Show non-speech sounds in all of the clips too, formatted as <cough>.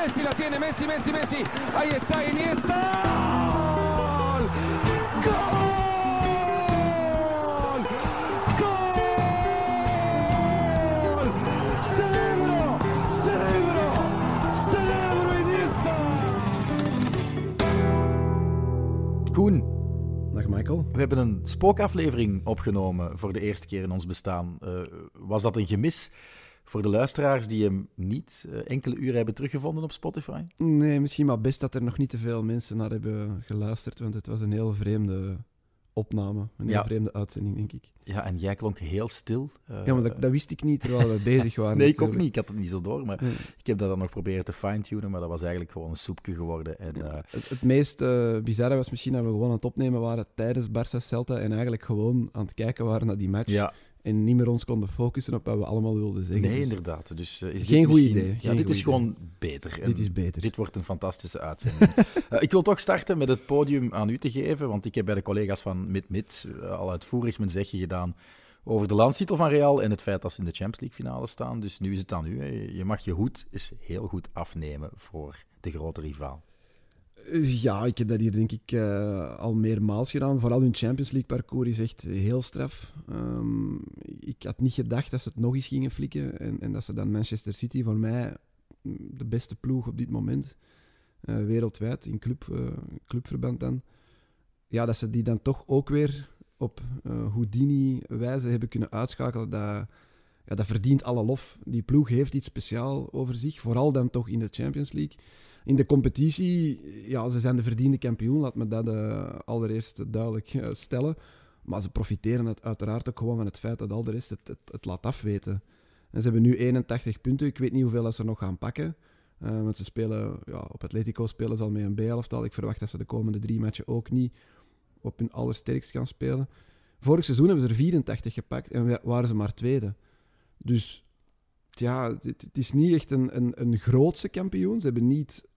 Messi la tiene, Messi, Messi, Messi. Ahí está Iniesta. ¡Gol! ¡Gol! ¡Gol! ¡Cerebro! ¡Cerebro! ¡Cerebro Iniesta! Koen, Dag Michael. we hebben een spookaflevering opgenomen voor de eerste keer in ons bestaan. Eh, was dat een gemis voor de luisteraars die hem niet eh, enkele uren hebben teruggevonden op Spotify? Nee, misschien maar best dat er nog niet te veel mensen naar hebben geluisterd, want het was een heel vreemde opname. Een heel Ja. vreemde uitzending, denk ik. Ja, en jij klonk heel stil. Eh, Ja, maar dat, dat wist ik niet terwijl we bezig waren. <laughs> Nee, ik ook niet. Ik had het niet zo door. Maar Nee. ik heb dat dan nog proberen te fine-tunen, maar dat was eigenlijk gewoon een soepje geworden. En, eh, Het, het meest bizarre was misschien dat we gewoon aan het opnemen waren tijdens Barça Celta en eigenlijk gewoon aan het kijken waren naar die match ja, en niet meer ons konden focussen op wat we allemaal wilden zeggen. nee, Dus inderdaad. Dus, eh, is Geen goed idee, Ja, dit is idee. gewoon beter. En dit is beter. Dit wordt een fantastische uitzending. <laughs> Eh, ik wil toch starten met het podium aan u te geven, want ik heb bij de collega's van Mid Mid eh, al uitvoerig mijn zegje gedaan over de landstitel van Real en het feit dat ze in de Champions League finale staan. Dus nu is het aan u. hè. Je mag je hoed eens heel goed afnemen voor de grote rivaal. Eh, Ja, ik heb dat hier denk ik eh, al meermaals gedaan. Vooral hun Champions League parcours is echt heel straf. Ehm, ik had niet gedacht dat ze het nog eens gingen flikken en, en dat ze dan Manchester City, voor mij mm, de beste ploeg op dit moment, eh, wereldwijd, in club, eh, clubverband dan, ja, dat ze die dan toch ook weer op Houdini-wijze hebben kunnen uitschakelen, dat, ja, dat verdient alle lof. Die ploeg heeft iets speciaals over zich, vooral dan toch in de Champions League. In de competitie, ja, ze zijn de verdiende kampioen, laat me dat eh, allereerst duidelijk eh, stellen. Maar ze profiteren het uiteraard ook gewoon van het feit dat al de rest het, het, laat afweten. En ze hebben nu 81 punten. Ik weet niet hoeveel dat ze nog gaan pakken. Eh, want ze spelen, ja, op Atletico spelen ze al met een B-elftal. Ik verwacht dat ze de komende drie matchen ook niet op hun allersterkst gaan spelen. Vorig seizoen hebben ze er 84 gepakt en wa- waren ze maar tweede. Dus ja, het, het is niet echt een, een, een grootse kampioen. Ze hebben niet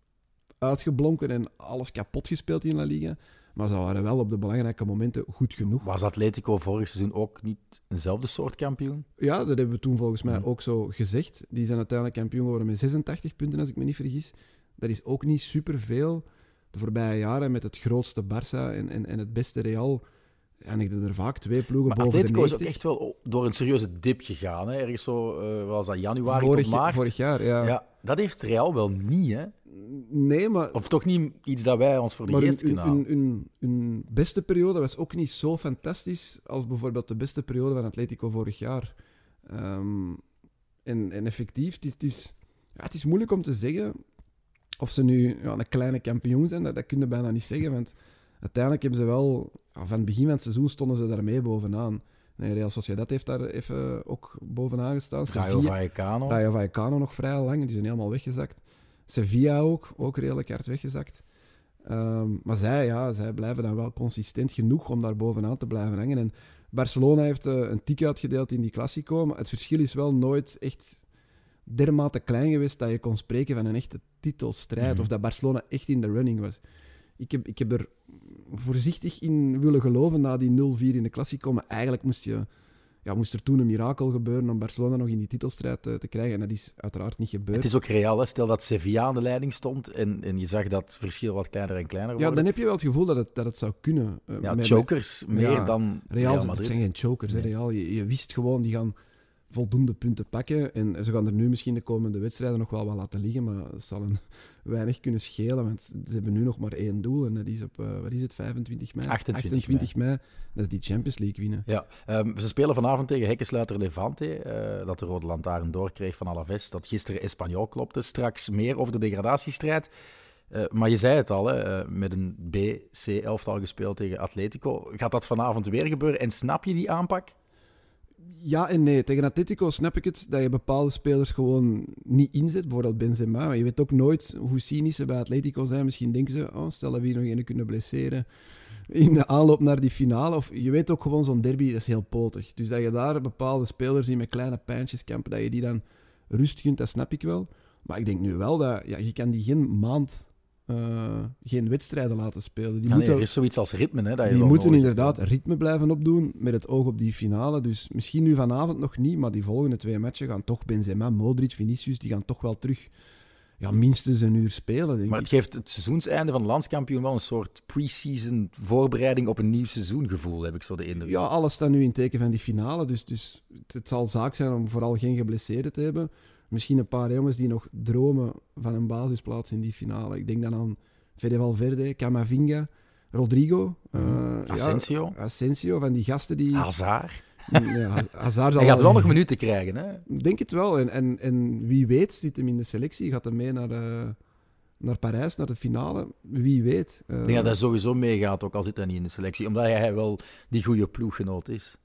uitgeblonken en alles kapot gespeeld in La Liga. Maar ze waren wel op de belangrijke momenten goed genoeg. Was Atletico vorig seizoen ook niet eenzelfde soort kampioen? Ja, dat hebben we toen volgens mij ook zo gezegd. Die zijn uiteindelijk kampioen geworden met 86 punten, als ik me niet vergis. Dat is ook niet superveel. De voorbije jaren met het grootste Barça en, en, en het beste Real eindigden er vaak twee ploegen Maar boven Atletico de is 90. ook echt wel door een serieuze dip gegaan. Hè? Ergens zo, eh was dat januari vorig, tot maart. vorig jaar, ja. Ja, dat heeft Real wel niet, hè? Nee, maar Of toch niet iets dat wij ons voor de geest kunnen halen. hun, beste periode was ook niet zo fantastisch als bijvoorbeeld de beste periode van Atletico vorig jaar. Ehm, en, en effectief, het is, het, is, ja, het is moeilijk om te zeggen of ze nu ja, een kleine kampioen zijn. Dat, dat kun je bijna niet zeggen, want uiteindelijk hebben ze wel... ja, van het begin van het seizoen stonden ze daarmee bovenaan. Nee, Real Sociedad heeft daar even ook bovenaan gestaan. Rayo Vallecano. Rayo Vallecano nog vrij lang, die zijn helemaal weggezakt. Sevilla ook, ook redelijk hard weggezakt. Ehm, maar zij, ja, zij blijven dan wel consistent genoeg om daar bovenaan te blijven hangen. En Barcelona heeft eh, een tik uitgedeeld in die Classico, maar het verschil is wel nooit echt dermate klein geweest dat je kon spreken van een echte titelstrijd Mhm. of dat Barcelona echt in de running was. Ik heb, ik heb er voorzichtig in willen geloven na die 0-4 in de Classico, maar eigenlijk moest, je, ja, moest er toen een mirakel gebeuren om Barcelona nog in die titelstrijd eh, te krijgen. En dat is uiteraard niet gebeurd. Het is ook real, hè. stel dat Sevilla aan de leiding stond en, en je zag dat verschil wat kleiner en kleiner Ja, worden. dan heb je wel het gevoel dat het, dat het zou kunnen. Ja, met- chokers meer Ja, dan Real, Real het Madrid. zijn geen chokers. Hè. Real. Je, je wist gewoon, die gaan voldoende punten pakken. En ze gaan er nu misschien de komende wedstrijden nog wel wat laten liggen, maar het zal een <laughs> weinig kunnen schelen, want ze hebben nu nog maar één doel en dat is op, eh, wat is het, 25 mei? 28 mei. Dat is die Champions League winnen. Ja, ehm, ze spelen vanavond tegen hekkensluiter Levante, eh, dat de Rode Lantaarn doorkreeg van Alaves, dat gisteren Espanyol klopte. Straks meer over de degradatiestrijd. Eh, maar je zei het al, hè, met een B-C-elftal gespeeld tegen Atletico. Gaat dat vanavond weer gebeuren? En snap je die aanpak? Ja en nee. Tegen Atletico snap ik het dat je bepaalde spelers gewoon niet inzet. Bijvoorbeeld Benzema. Maar je weet ook nooit hoe cynisch ze bij Atletico zijn. Misschien denken ze, oh, stel dat we hier nog een kunnen blesseren in de aanloop naar die finale. Of je weet ook gewoon, zo'n derby dat is heel potig. Dus dat je daar bepaalde spelers die met kleine pijntjes kampen, dat je die dan rust gunt, dat snap ik wel. Maar ik denk nu wel dat ja, je kan die geen maand, eh, geen wedstrijden laten spelen. Die Ja, nee, moeten, er is zoiets als ritme. Hè, dat je die moeten hebt. inderdaad ritme blijven opdoen met het oog op die finale. Dus misschien nu vanavond nog niet, maar die volgende twee matchen gaan toch Benzema, Modric, Vinicius, die gaan toch wel terug ja, minstens een uur spelen, denk Maar ik. het geeft het seizoenseinde van de landskampioen wel een soort pre-season voorbereiding op een nieuw seizoengevoel, heb ik zo de indruk. Ja, alles staat nu in teken van die finale. Dus, dus het, het zal zaak zijn om vooral geen geblesseerden te hebben. Misschien een paar jongens die nog dromen van een basisplaats in die finale. Ik denk dan aan Fede Valverde, Camavinga, Rodrigo. eh, ja, Asensio, Asensio, van die gasten die... Hazard. Ja, Hazard zal Hij gaat wel nog minuten krijgen, hè? Ik denk het wel. En, en, en wie weet zit hem in de selectie. Gaat hem mee naar, eh, naar Parijs, naar de finale. Wie weet. Eh, Ik denk dat hij sowieso meegaat, ook al zit hij niet in de selectie. Omdat hij wel die goede ploeggenoot is.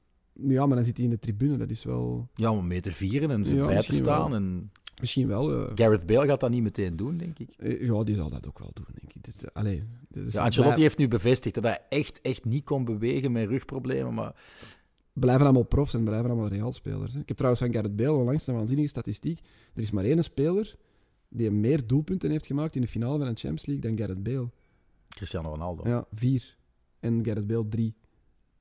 Ja, maar dan zit hij in de tribune. Dat is wel... Ja, om mee te vieren en zo Ja, bij te staan. wel. En Misschien wel. eh, Gareth Bale gaat dat niet meteen doen, denk ik. eh, ja, die zal dat ook wel doen, denk ik. Dit, is- allee, dit is- Ja, Ancelotti blij- heeft nu bevestigd dat hij echt, echt niet kon bewegen met rugproblemen. Maar blijven allemaal profs en blijven allemaal Real-spelers. hè. Ik heb trouwens van Gareth Bale onlangs een waanzinnige statistiek. Er is maar één speler die meer doelpunten heeft gemaakt in de finale van de Champions League dan Gareth Bale. Cristiano Ronaldo. Ja, vier. En Gareth Bale drie.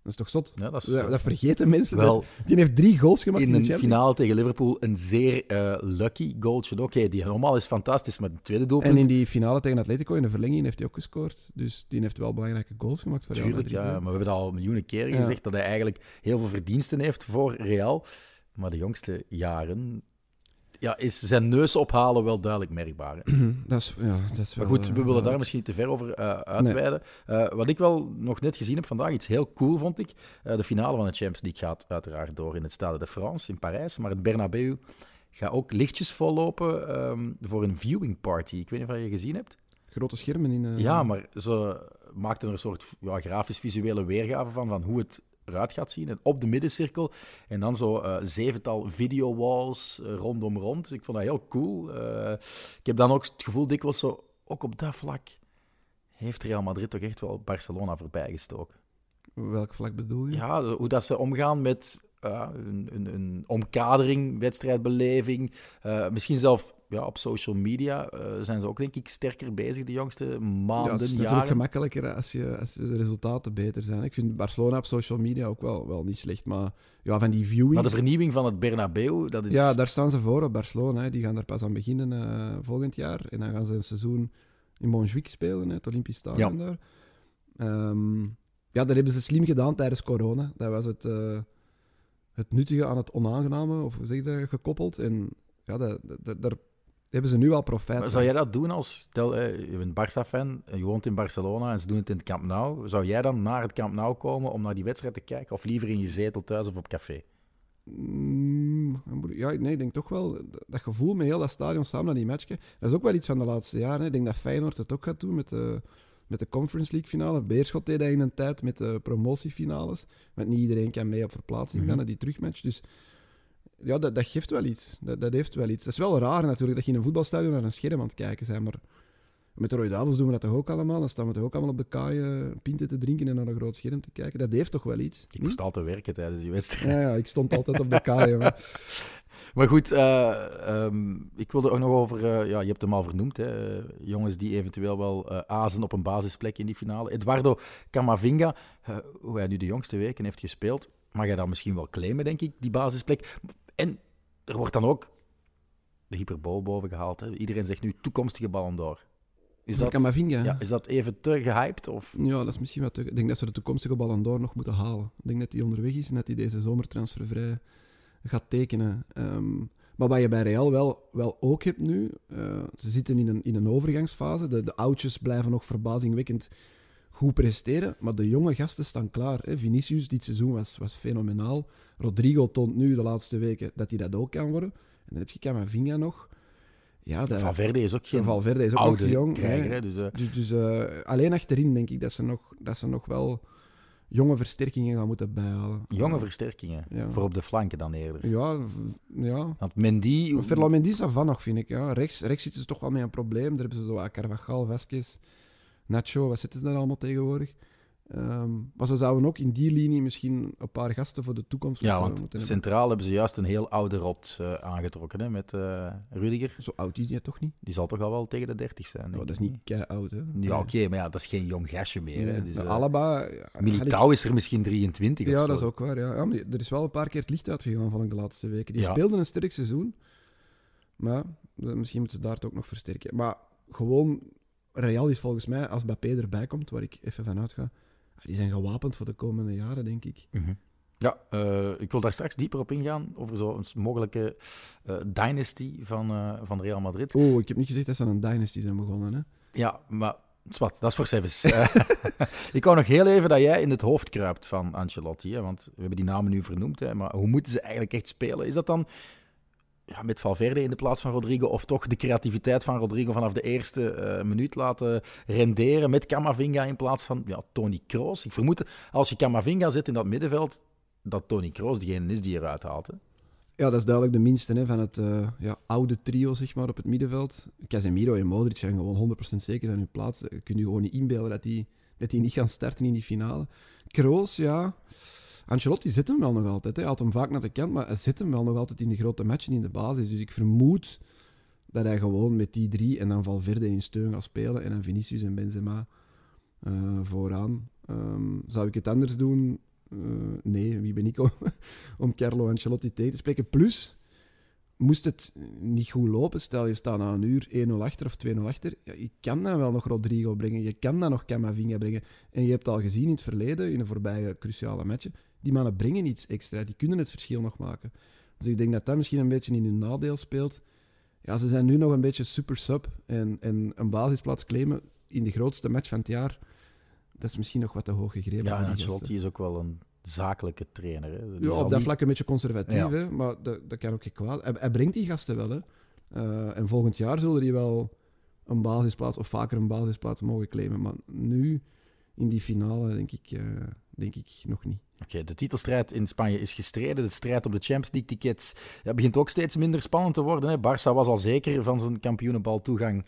Dat is toch zot? Ja, dat is Dat, dat vergeten mensen. wel dat- die heeft drie goals gemaakt in, in de een finale tegen Liverpool een zeer eh, lucky goaltje. Oké, die normaal is fantastisch, maar het tweede doelpunt... En in die finale tegen Atletico, in de verlenging, heeft hij ook gescoord. Dus die heeft wel belangrijke goals gemaakt voor Real Tuurlijk, ja. Maar we hebben dat al miljoenen keren Ja. gezegd, dat hij eigenlijk heel veel verdiensten heeft voor Real. Maar de jongste jaren ja, is zijn neus ophalen wel duidelijk merkbaar. Hè? Dat is, ja, dat is Maar wel, goed, eh, we willen daar ja. misschien niet te ver over eh, uitweiden. Eh, wat ik wel nog net gezien heb vandaag, iets heel cool vond ik. Eh, de finale van de Champions League gaat uiteraard door in het Stade de France in Parijs. Maar het Bernabeu gaat ook lichtjes vollopen ehm, voor een viewing party. Ik weet niet of je gezien hebt. Grote schermen in... eh, Ja, maar ze maakten er een soort ja, grafisch-visuele weergave van, van hoe het eruit gaat zien. En op de middencirkel. En dan zo eh, zevental video-walls eh, rondom rond. Ik vond dat heel cool. Eh, ik heb dan ook het gevoel dikwijls zo, ook op dat vlak heeft Real Madrid toch echt wel Barcelona voorbijgestoken. Welk vlak bedoel je? Ja, hoe dat ze omgaan met een, een, een omkadering, wedstrijdbeleving. Eh, misschien zelf ja, op social media eh, zijn ze ook, denk ik, sterker bezig de jongste Ja, maanden, het is natuurlijk gemakkelijker als, je, als de resultaten beter zijn. Ik vind Barcelona op social media ook wel, wel niet slecht. Maar ja, van die viewings... Maar de vernieuwing van het Bernabeu, dat is... Ja, daar staan ze voor op Barcelona. Hè. Die gaan daar pas aan beginnen eh, volgend jaar. En dan gaan ze een seizoen in Montjuïc spelen, hè, het Olympisch Stadion daar. Ehm, ja, dat hebben ze slim gedaan tijdens corona. Dat was het, eh, het nuttige aan het onaangename, of hoe zeg je dat, gekoppeld. En ja, dat, dat- daar hebben ze nu al profijt Maar zou jij dat doen als... Stel, je bent Barça-fan, je woont in Barcelona en ze doen het in het Camp Nou. Zou jij dan naar het Camp Nou komen om naar die wedstrijd te kijken? Of liever in je zetel thuis of op café? Mm, Ja, nee, ik denk toch wel dat- gevoel met heel dat stadion samen naar die match. kijken, Dat is ook wel iets van de laatste jaren. hè. Ik denk dat Feyenoord het ook gaat doen met de, met de Conference League finale. Beerschot deed dat in een tijd met de promotiefinales. Want niet iedereen kan mee op verplaatsing gaan Mhm. naar die terugmatch. Dus ja, dat, dat geeft wel iets. Dat, dat heeft wel iets. Dat is wel raar natuurlijk dat je in een voetbalstadion naar een scherm aan het kijken bent. Maar met de Rode Duivels doen we dat toch ook allemaal? Dan staan we toch ook allemaal op de kaai eh, pinten te drinken en naar een groot scherm te kijken. Dat heeft toch wel iets? Ik Hm? moest altijd werken tijdens die wedstrijd. Ja, ja, ik stond altijd op de kaai. jongen. <laughs> Maar goed, eh, ehm, ik wilde ook nog over... eh, ja, je hebt hem al vernoemd, hè, eh, jongens die eventueel wel eh, azen op een basisplek in die finale. Eduardo Camavinga, hoe hij nu de jongste weken heeft gespeeld, mag hij dan misschien wel claimen, denk ik, die basisplek. En er wordt dan ook de hyperbool boven gehaald. Hè. Iedereen zegt nu toekomstige Ballon d'Or. Is dat, Camavinga. ja, is dat even te gehyped? Of? Ja, dat is misschien wat te... Ik denk dat ze de toekomstige Ballon d'Or nog moeten halen. Ik denk dat hij onderweg is en dat hij deze zomer transfervrij gaat tekenen. Ehm, maar wat je bij Real wel, wel ook hebt nu, eh, ze zitten in een, in een overgangsfase. De, de oudjes blijven nog verbazingwekkend goed presteren, maar de jonge gasten staan klaar. Hè. Vinicius dit seizoen was, was fenomenaal. Rodrigo toont nu de laatste weken dat hij dat ook kan worden. En dan heb je Camavinga nog. Ja, dat, Valverde is ook geen Valverde is ook oude nog jong. krijger. hè. Dus, eh, Dus, dus eh, alleen achterin denk ik dat ze, nog, dat ze nog wel jonge versterkingen gaan moeten bijhalen. jonge versterkingen. Ja. Voor op de flanken dan eerder. Ja, ja. Want Mendy... Ferland Mendy is van nog, vind ik. Ja. Rechts, rechts zitten ze toch wel met een probleem. Daar hebben ze zo Carvajal, Vasquez, Nacho, wat zitten ze daar allemaal tegenwoordig? Ehm, maar ze zouden ook in die linie misschien een paar gasten voor de toekomst Ja, moeten, want moeten centraal hebben ze juist een heel oude rot eh, aangetrokken hè, met eh Rudiger. Zo oud is hij toch niet? Die zal toch al wel tegen de 30 zijn. Dat is niet kei oud, hè? Ja, oké, maar ja, dat is geen jong gastje meer. Hè, dus, eh, Alaba... ja, Militao is er misschien 23 of Ja, zo. dat is ook waar. Ja. Ja, maar er is wel een paar keer het licht uitgegaan, ik, de laatste weken. Die Ja. speelde een sterk seizoen. Maar misschien moeten ze daar het ook nog versterken. Maar gewoon, Real is volgens mij, als Mbappé erbij komt, waar ik even van uitga, ah, die zijn gewapend voor de komende jaren, denk ik. Mhm. Ja, uh, ik wil daar straks dieper op ingaan, over zo'n mogelijke uh, dynasty van, uh, van Real Madrid. Oh, ik heb niet gezegd dat ze aan een dynasty zijn begonnen, hè? Ja, maar zwart, dat is voor <laughs> ik wou nog heel even dat jij in het hoofd kruipt van Ancelotti, hè, want we hebben die namen nu vernoemd, hè, maar hoe moeten ze eigenlijk echt spelen? Is dat dan ja, met Valverde in de plaats van Rodrigo, of toch de creativiteit van Rodrigo vanaf de eerste uh, minuut laten renderen met Camavinga in plaats van ja, Tony Kroos. Ik vermoed, als je Camavinga zet in dat middenveld, dat Tony Kroos degene is die eruit haalt. Hè? Ja, dat is duidelijk de minste hè, van het uh, ja, oude trio zeg maar, op het middenveld. Casemiro en Modric zijn gewoon 100% zeker aan hun plaats. Je kunt je gewoon niet inbeelden dat die, dat die niet gaan starten in die finale. Kroos, ja... Ancelotti zit hem wel nog altijd. Hij haalt hem vaak naar de kant, maar hij zit hem wel nog altijd in de grote matchen in de basis. Dus ik vermoed dat hij gewoon met die drie en dan Valverde in steun gaat spelen en dan Vinicius en Benzema uh, vooraan. Um, zou ik het anders doen? Uh, nee, wie ben ik om, <laughs> om Carlo Ancelotti tegen te spreken? Plus, moest het niet goed lopen, stel je staat na een uur 1-0 achter of 2-0 achter, ja, je kan dan wel nog Rodrigo brengen, je kan dan nog Camavinga brengen. En je hebt al gezien in het verleden, in de voorbije cruciale matchen, die mannen brengen iets extra. Die kunnen het verschil nog maken. Dus ik denk dat dat misschien een beetje in hun nadeel speelt. Ja, ze zijn nu nog een beetje super sub. En, en een basisplaats claimen in de grootste match van het jaar, dat is misschien nog wat te hoog gegrepen. Ja, en Ancelotti is ook wel een zakelijke trainer. Hè. Ja, op dat vlak een beetje conservatief, ja. hè, maar dat, dat kan ook geen kwaad. Hij, hij, brengt die gasten wel. Hè. Uh, en volgend jaar zullen die wel een basisplaats of vaker een basisplaats mogen claimen. Maar nu, in die finale, denk ik, uh, denk ik nog niet. Oké, de titelstrijd in Spanje is gestreden. De strijd op de Champions League tickets ja, begint ook steeds minder spannend te worden. Hè. Barça was al zeker van zijn kampioenenbal toegang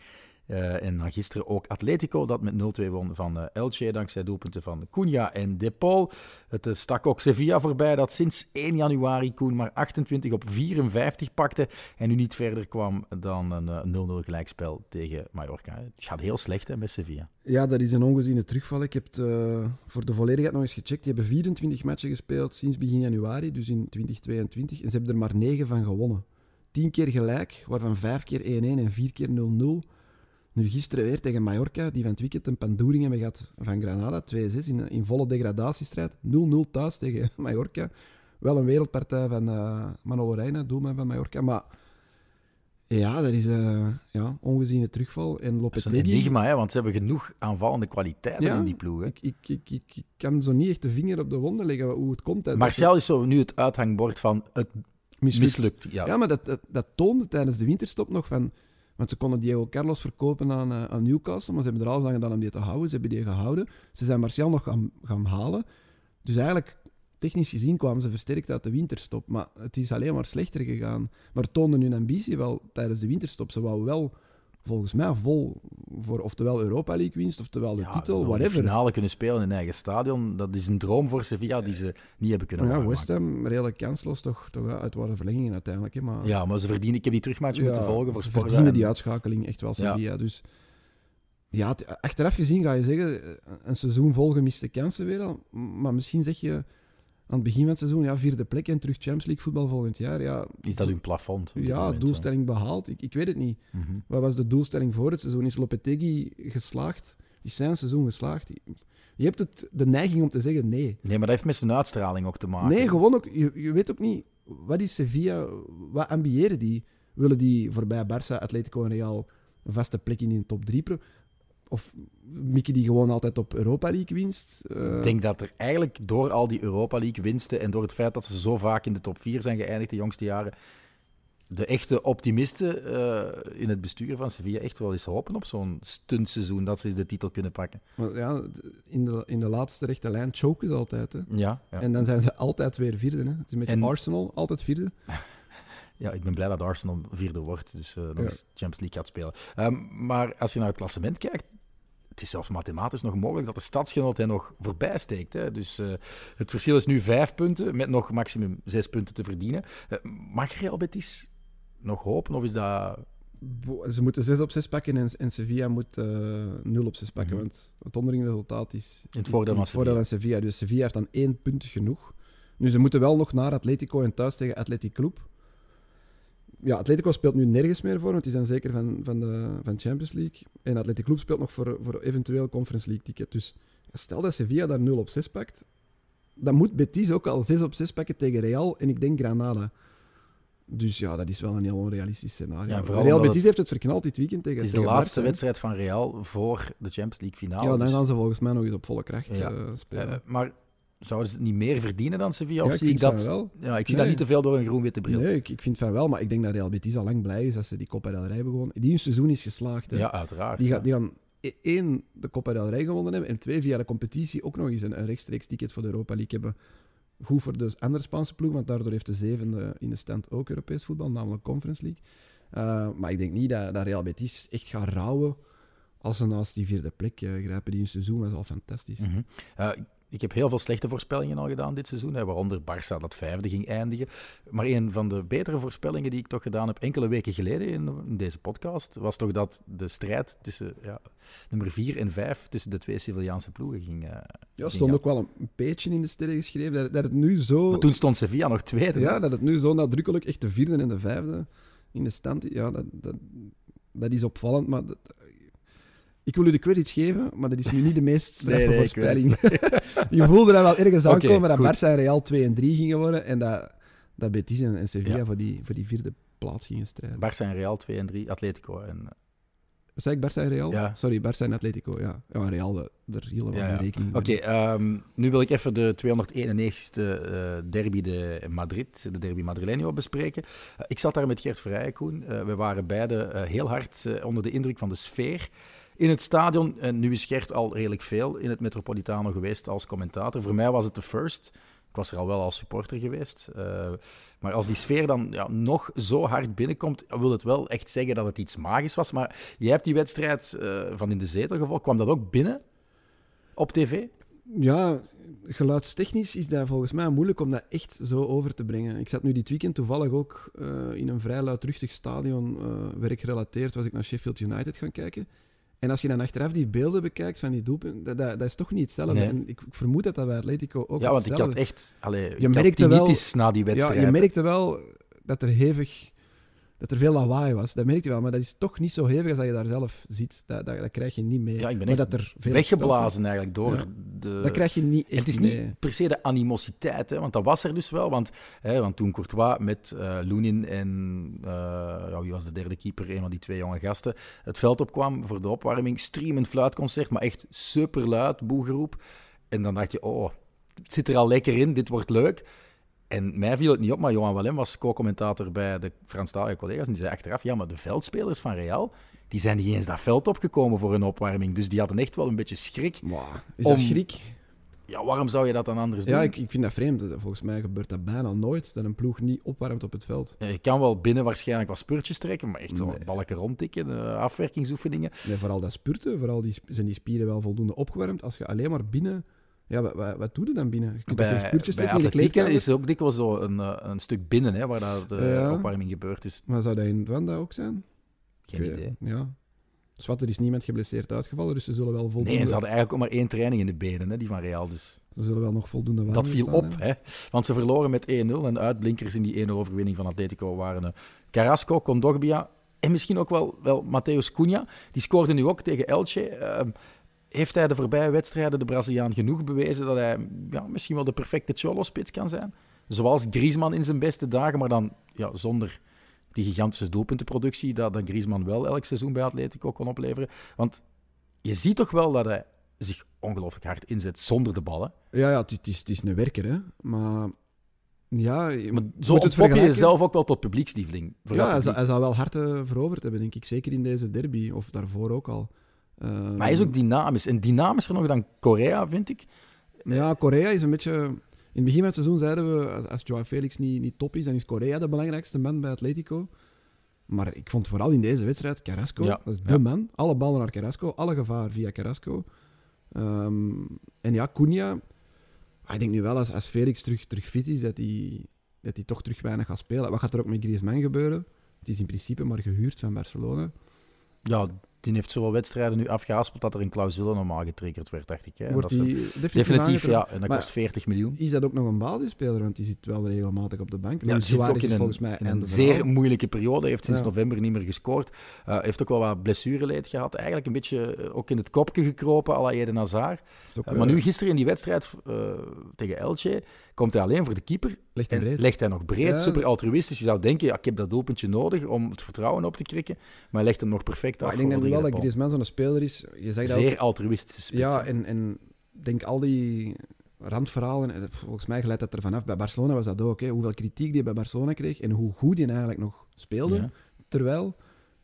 uh, en gisteren ook Atletico, dat met 0-2 won van uh, Elche, dankzij doelpunten van Cunha en De. Het uh, stak ook Sevilla voorbij, dat sinds 1 januari Koen maar 28 op 54 pakte en nu niet verder kwam dan een 0-0 gelijkspel tegen Mallorca. Het gaat heel slecht hè, met Sevilla. Ja, dat is een ongeziene terugval. Ik heb het voor de volledigheid nog eens gecheckt. Die hebben 24 matchen gespeeld sinds begin januari, dus in 2022, en ze hebben er maar 9 van gewonnen. 10 keer gelijk, waarvan 5 keer 1-1 en 4 keer 0-0. Nu gisteren weer tegen Mallorca, die van het weekend een pandoering hebben gehad van Granada, 2-6 in, in volle degradatiestrijd. 0-0 thuis tegen <laughs> Mallorca. Wel een wereldpartij van uh, Manolo Reina, doelman van Mallorca. Maar ja, dat is uh, ja, ongeziene terugval. En Lopetegui... Dat is een enigma, hè, want ze hebben genoeg aanvallende kwaliteiten ja, in die ploeg. Hè. Ik, ik, ik, kan zo niet echt de vinger op de wonden leggen hoe het komt. Martial is zo nu het uithangbord van het mislukt. mislukt ja. ja, maar dat, dat, dat toonde tijdens de winterstop nog van want ze konden Diego Carlos verkopen aan, uh, aan Newcastle, maar ze hebben er alles aan gedaan om die te houden. Ze hebben die gehouden. Ze zijn Martial nog gaan, gaan halen. Dus eigenlijk, technisch gezien, kwamen ze versterkt uit de winterstop. Maar het is alleen maar slechter gegaan. Maar toonden hun ambitie wel tijdens de winterstop. Ze wouden wel volgens mij vol voor oftewel Europa League winst, oftewel de ja, titel, whatever. De finale kunnen spelen in eigen stadion, dat is een droom voor Sevilla die ze niet hebben kunnen ja, West Ham, redelijk kansloos, toch, toch uit waren verlengingen uiteindelijk. Hè, maar... Ja, maar ze verdienen, ik heb die terugmatch ja, moeten volgen voor Ze verdienen die uitschakeling echt wel, Sevilla. Ja. Dus ja, achteraf gezien ga je zeggen, een seizoen vol gemiste kansen weer al, maar misschien zeg je aan het begin van het seizoen, ja, vierde plek en terug Champions League voetbal volgend jaar. Ja, is dat hun plafond? Ja, moment, doelstelling behaald. Ik, ik weet het niet. Mm -hmm. Wat was de doelstelling voor het seizoen? Is Lopetegui geslaagd? Is zijn seizoen geslaagd? Je hebt het, de neiging om te zeggen nee. Nee, maar dat heeft met zijn uitstraling ook te maken. Nee, gewoon ook. Je, je weet ook niet, wat is Sevilla? Wat ambiëren die? Willen die voorbij Barça, Atletico en Real een vaste plek in de top 3? Of mikken die gewoon altijd op Europa League winst? Uh... Ik denk dat er eigenlijk door al die Europa League winsten en door het feit dat ze zo vaak in de top 4 zijn geëindigd de jongste jaren, de echte optimisten uh, in het bestuur van Sevilla echt wel eens hopen op zo'n stuntseizoen dat ze eens de titel kunnen pakken. Maar ja, in de, in de laatste rechte lijn choken ze altijd. Hè? Ja, ja, En dan zijn ze altijd weer vierde. Hè? Het is met en... Arsenal altijd vierde. <laughs> Ja, ik ben blij dat Arsenal vierde wordt, dus uh, nog ja. eens Champions League gaat spelen. Um, maar als je naar het klassement kijkt, het is zelfs mathematisch nog mogelijk dat de stadsgenoot hij nog voorbij steekt. Hè. Dus uh, het verschil is nu vijf punten, met nog maximum zes punten te verdienen. Uh, mag Real Betis nog hopen, of is dat... Ze moeten zes op zes pakken en, en Sevilla moet uh, nul op zes pakken, mm -hmm. want het onderlinge resultaat is in het voordeel, van, voordeel van Sevilla. Dus Sevilla heeft dan één punt genoeg. Nu, ze moeten wel nog naar Atletico en thuis tegen Athletic Club ja, Atletico speelt nu nergens meer voor, want die zijn zeker van, van de van Champions League. En Atletico Club speelt nog voor, voor eventueel Conference League ticket. Dus stel dat Sevilla daar 0 op 6 pakt, dan moet Betis ook al 6 op 6 pakken tegen Real en ik denk Granada. Dus ja, dat is wel een heel onrealistisch scenario. Ja, Real Betis heeft het verknald dit weekend tegen Het is de laatste wedstrijd van Real voor de Champions League finale. Ja, dan dus, gaan ze volgens mij nog eens op volle kracht Ja. eh, spelen. eh, maar zouden ze het niet meer verdienen dan Sevilla? Ja, ik zie ik dat... wel. Ja, ik zie Nee. dat niet te veel door een groen-witte bril. Nee, ik, ik vind van wel, maar ik denk dat Real Betis al lang blij is dat ze die Copa del Rey hebben gewonnen. Die hun seizoen is geslaagd. hè. Ja, uiteraard. Die, ja. gaan, die gaan e- één, de Copa del Rey gewonnen hebben en twee, via de competitie ook nog eens een, een rechtstreeks ticket voor de Europa League hebben. Goed voor de andere Spaanse ploeg, want daardoor heeft de zevende in de stand ook Europees voetbal, namelijk Conference League. Uh, maar ik denk niet dat, dat Real Betis echt gaat rouwen als ze naast die vierde plek uh, grijpen. Die hun seizoen was al fantastisch. Mm -hmm. uh, ik heb heel veel slechte voorspellingen al gedaan dit seizoen, hè, waaronder Barça dat vijfde ging eindigen. Maar een van de betere voorspellingen die ik toch gedaan heb enkele weken geleden in, in deze podcast, was toch dat de strijd tussen ja, nummer vier en vijf tussen de twee Sevillaanse ploegen ging. Uh, ja, stond ook wel een beetje in de sterren geschreven dat, dat het nu zo. Maar toen stond Sevilla nog tweede. Ja, dat het nu zo nadrukkelijk echt de vierde en de vijfde in de stand. Ja, dat, dat, dat is opvallend, maar dat, ik wil u de credits geven, maar dat is nu niet de meest straffe <laughs> nee, nee, voorspelling. <laughs> je voelde dat wel ergens aankomen goed. dat Barça en Real 2 en 3 gingen worden en dat, dat Betis en, en Sevilla Ja. voor, die, voor die vierde plaats gingen strijden. Barça en Real 2 en 3, Atletico en... Zei ik Barça en Real? Ja. Sorry, Barça en Atletico, ja. Ja, en Real, de- daar hielden we Ja, rekening Oké, ehm, nu wil ik even de 291ste eh, derby de Madrid, de derby Madrileño, bespreken. Eh, ik zat daar met Gert Verrijen, Koen. Eh, we waren beide heel hard onder de indruk van de sfeer in het stadion. En nu is Gert al redelijk veel in het Metropolitano geweest als commentator. Voor mij was het de first. Ik was er al wel als supporter geweest. Eh, maar als die sfeer dan ja, nog zo hard binnenkomt, wil het wel echt zeggen dat het iets magisch was. Maar jij hebt die wedstrijd eh, van in de zetel gevolgd. Kwam dat ook binnen op tv? Ja, geluidstechnisch is dat volgens mij moeilijk om dat echt zo over te brengen. Ik zat nu dit weekend toevallig ook eh, in een vrij luidruchtig stadion, werkgerelateerd, was ik naar Sheffield United gaan kijken. En als je dan achteraf die beelden bekijkt van die doelpunten, dat, dat, dat is toch niet hetzelfde. Nee. En ik, ik vermoed dat dat bij Atletico ook Ja, want ik had echt... Allee, Je merkte wel- na die wedstrijd. Ja, je merkte wel dat er hevig... Dat er veel lawaai was. Dat merkte je wel, maar dat is toch niet zo hevig als dat je daar zelf ziet. Dat, dat, dat krijg je niet mee. Ja, ik ben maar echt dat er veel Weggeblazen eigenlijk door Ja. de... Dat krijg je niet echt het is niet per se de animositeit, hè, want dat was er dus wel. Want, hè, want toen Courtois met eh Lunin en eh, ja, wie was de derde keeper, een van die twee jonge gasten, het veld opkwam voor de opwarming, streamend fluitconcert, maar echt super luid, boegeroep. En dan dacht je, oh, het zit er al lekker in, dit wordt leuk. En mij viel het niet op, maar Johan Wallem was co-commentator bij de Franstalige collega's. En die zei achteraf, ja, maar de veldspelers van Real, die zijn niet eens dat veld opgekomen voor een opwarming. Dus die hadden echt wel een beetje schrik. Is Om- dat schrik? Ja, waarom zou je dat dan anders doen? Ja, ik, ik vind dat vreemd. Volgens mij gebeurt dat bijna nooit, dat een ploeg niet opwarmt op het veld. Ja, Je kan wel binnen waarschijnlijk wat spurtjes trekken, maar echt zo Nee. balken rondtikken, eh, afwerkingsoefeningen. Nee, vooral dat spurten, vooral die, zijn die spieren wel voldoende opgewarmd. Als je alleen maar binnen... Ja, wat, wat, wat doe je dan binnen? Je kunt Bij, spurtjes bij trekken in de atletieken kleedkamer? is ook dikwijls zo een, eh, een stuk binnen, hè, waar dat de Ja. opwarming gebeurt. Dus Maar zou dat in Wanda ook zijn? geen weet- idee. Ja. Zwat, er is niemand geblesseerd uitgevallen, dus ze zullen wel voldoende... Nee, ze hadden eigenlijk ook maar één training in de benen, hè, die van Real. Dus Ze zullen wel nog voldoende warm dat viel staan op, hè. Want ze verloren met 1-0 en uitblinkers in die 1-0-overwinning van Atletico waren eh, Carrasco, Condogbia en misschien ook wel, wel Mateus Cunha. Die scoorde nu ook tegen Elche. Ehm, heeft hij de voorbije wedstrijden de Braziliaan genoeg bewezen dat hij ja, misschien wel de perfecte Cholo-spits kan zijn? Zoals Griezmann in zijn beste dagen, maar dan ja, zonder die gigantische doelpuntenproductie dat, dat Griezmann wel elk seizoen bij Atletico kon opleveren. Want je ziet toch wel dat hij zich ongelooflijk hard inzet zonder de bal. Hè? Ja, ja het, is, het, is, het is een werker, hè. Maar... Ja, Maar moet zo het ontpop je jezelf ook wel tot publiekslieveling. Ja, hij zou, publiek. hij zou wel hard veroverd hebben, denk ik. Zeker in deze derby, of daarvoor ook al. Maar hij is ook dynamisch. En dynamischer nog dan Korea, vind ik. Ja, Korea is een beetje... In het begin van het seizoen zeiden we, als, als Joao Felix niet, niet top is, dan is Korea de belangrijkste man bij Atletico. Maar ik vond vooral in deze wedstrijd Carrasco, Ja, dat is de ja. man. Alle ballen naar Carrasco, alle gevaar via Carrasco. Ehm, en ja, Cunha... Ik denk nu wel, als, als Felix terug, terug fit is, dat hij, dat hij toch terug weinig gaat spelen. Wat gaat er ook met Griezmann gebeuren? Het is in principe maar gehuurd van Barcelona. Ja, Die heeft zoveel wedstrijden nu afgehaspeld dat er een clausule normaal getriggerd werd, dacht ik. Hè? Wordt Dat die definitief, ja. En dat Maar kost 40 miljoen. Is dat ook nog een basisspeler? Want die zit wel regelmatig op de bank. Ja, zit ook in een, volgens mij in een zeer moeilijke periode. Heeft sinds Ja. november niet meer gescoord. Uh, heeft ook wel wat blessureleed gehad. Eigenlijk een beetje eh, ook in het kopje gekropen, à la Eden Hazard. Is ook, Uh, eh, maar nu gisteren in die wedstrijd tegen Elche komt hij alleen voor de keeper. Legt hij breed. legt hij nog breed, Ja. super altruïstisch. Je zou denken, ja, ik heb dat doelpuntje nodig om het vertrouwen op te krikken. Maar hij legt hem nog perfect Maar af. ik denk wel dat Griezmann zo'n speler is. Je zegt dat Zeer altruïstische spits. Ja, en, en denk al die randverhalen, eh, volgens mij glijdt dat ervan af. Bij Barcelona was dat ook. Hè. Hoeveel kritiek die bij Barcelona kreeg en hoe goed hij eigenlijk nog speelde. Ja. Terwijl,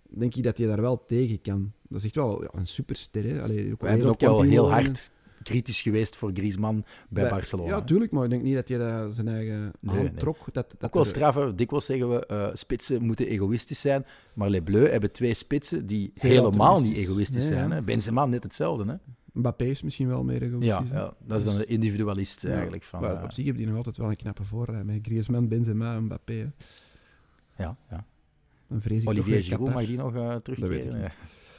denk ik dat hij daar wel tegen kan. Dat is echt wel ja, een superster. Hè. Allee, ook ook wel heel hard kritisch geweest voor Griezmann bij, Barcelona. Ja, tuurlijk, maar ik denk niet dat hij zijn eigen Nee, hand nee. trok. Dat, dat Ook wel er- straffen. Dikwijls zeggen we, eh, spitsen moeten egoïstisch zijn. Maar Les Bleus hebben twee spitsen die helemaal niet egoïstisch zijn. Hè. Benzema net hetzelfde. Hè. Mbappé is misschien wel meer egoïstisch. Ja, ja, dat is dan de individualist Ja, eigenlijk. Van, maar eh, op zich hebben die nog altijd wel een knappe voorlijn. Met Griezmann, Benzema en Mbappé. hè. ja, ja. Dan vrees ik Olivier Giroud, mag die nog eh terugkeren?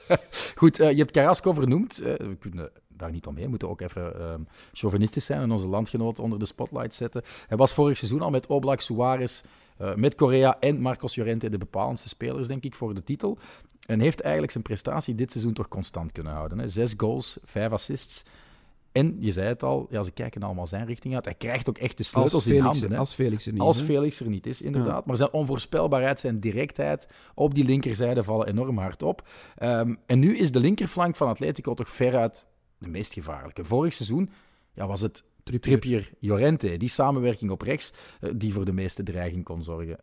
<laughs> Goed, je hebt Carrasco vernoemd. We kunnen daar niet omheen. We moeten ook even ehm, chauvinistisch zijn en onze landgenoten onder de spotlight zetten. Hij was vorig seizoen al met Oblak, Suarez, eh, met Correa en Marcos Llorente de bepalendste spelers, denk ik, voor de titel. En heeft eigenlijk zijn prestatie dit seizoen toch constant kunnen houden. Hè? Zes goals, vijf assists. En je zei het al, ja, ze kijken allemaal zijn richting uit. Hij krijgt ook echt de Als sleutels in Felix, handen. Hè? als Felix er niet Als. Felix er niet is, inderdaad. Maar zijn onvoorspelbaarheid, zijn directheid op die linkerzijde vallen enorm hard op. Ehm, en nu is de linkerflank van Atletico toch veruit de meest gevaarlijke. Vorig seizoen ja, was het Trippier. Llorente, die samenwerking op rechts, eh, die voor de meeste dreiging kon zorgen.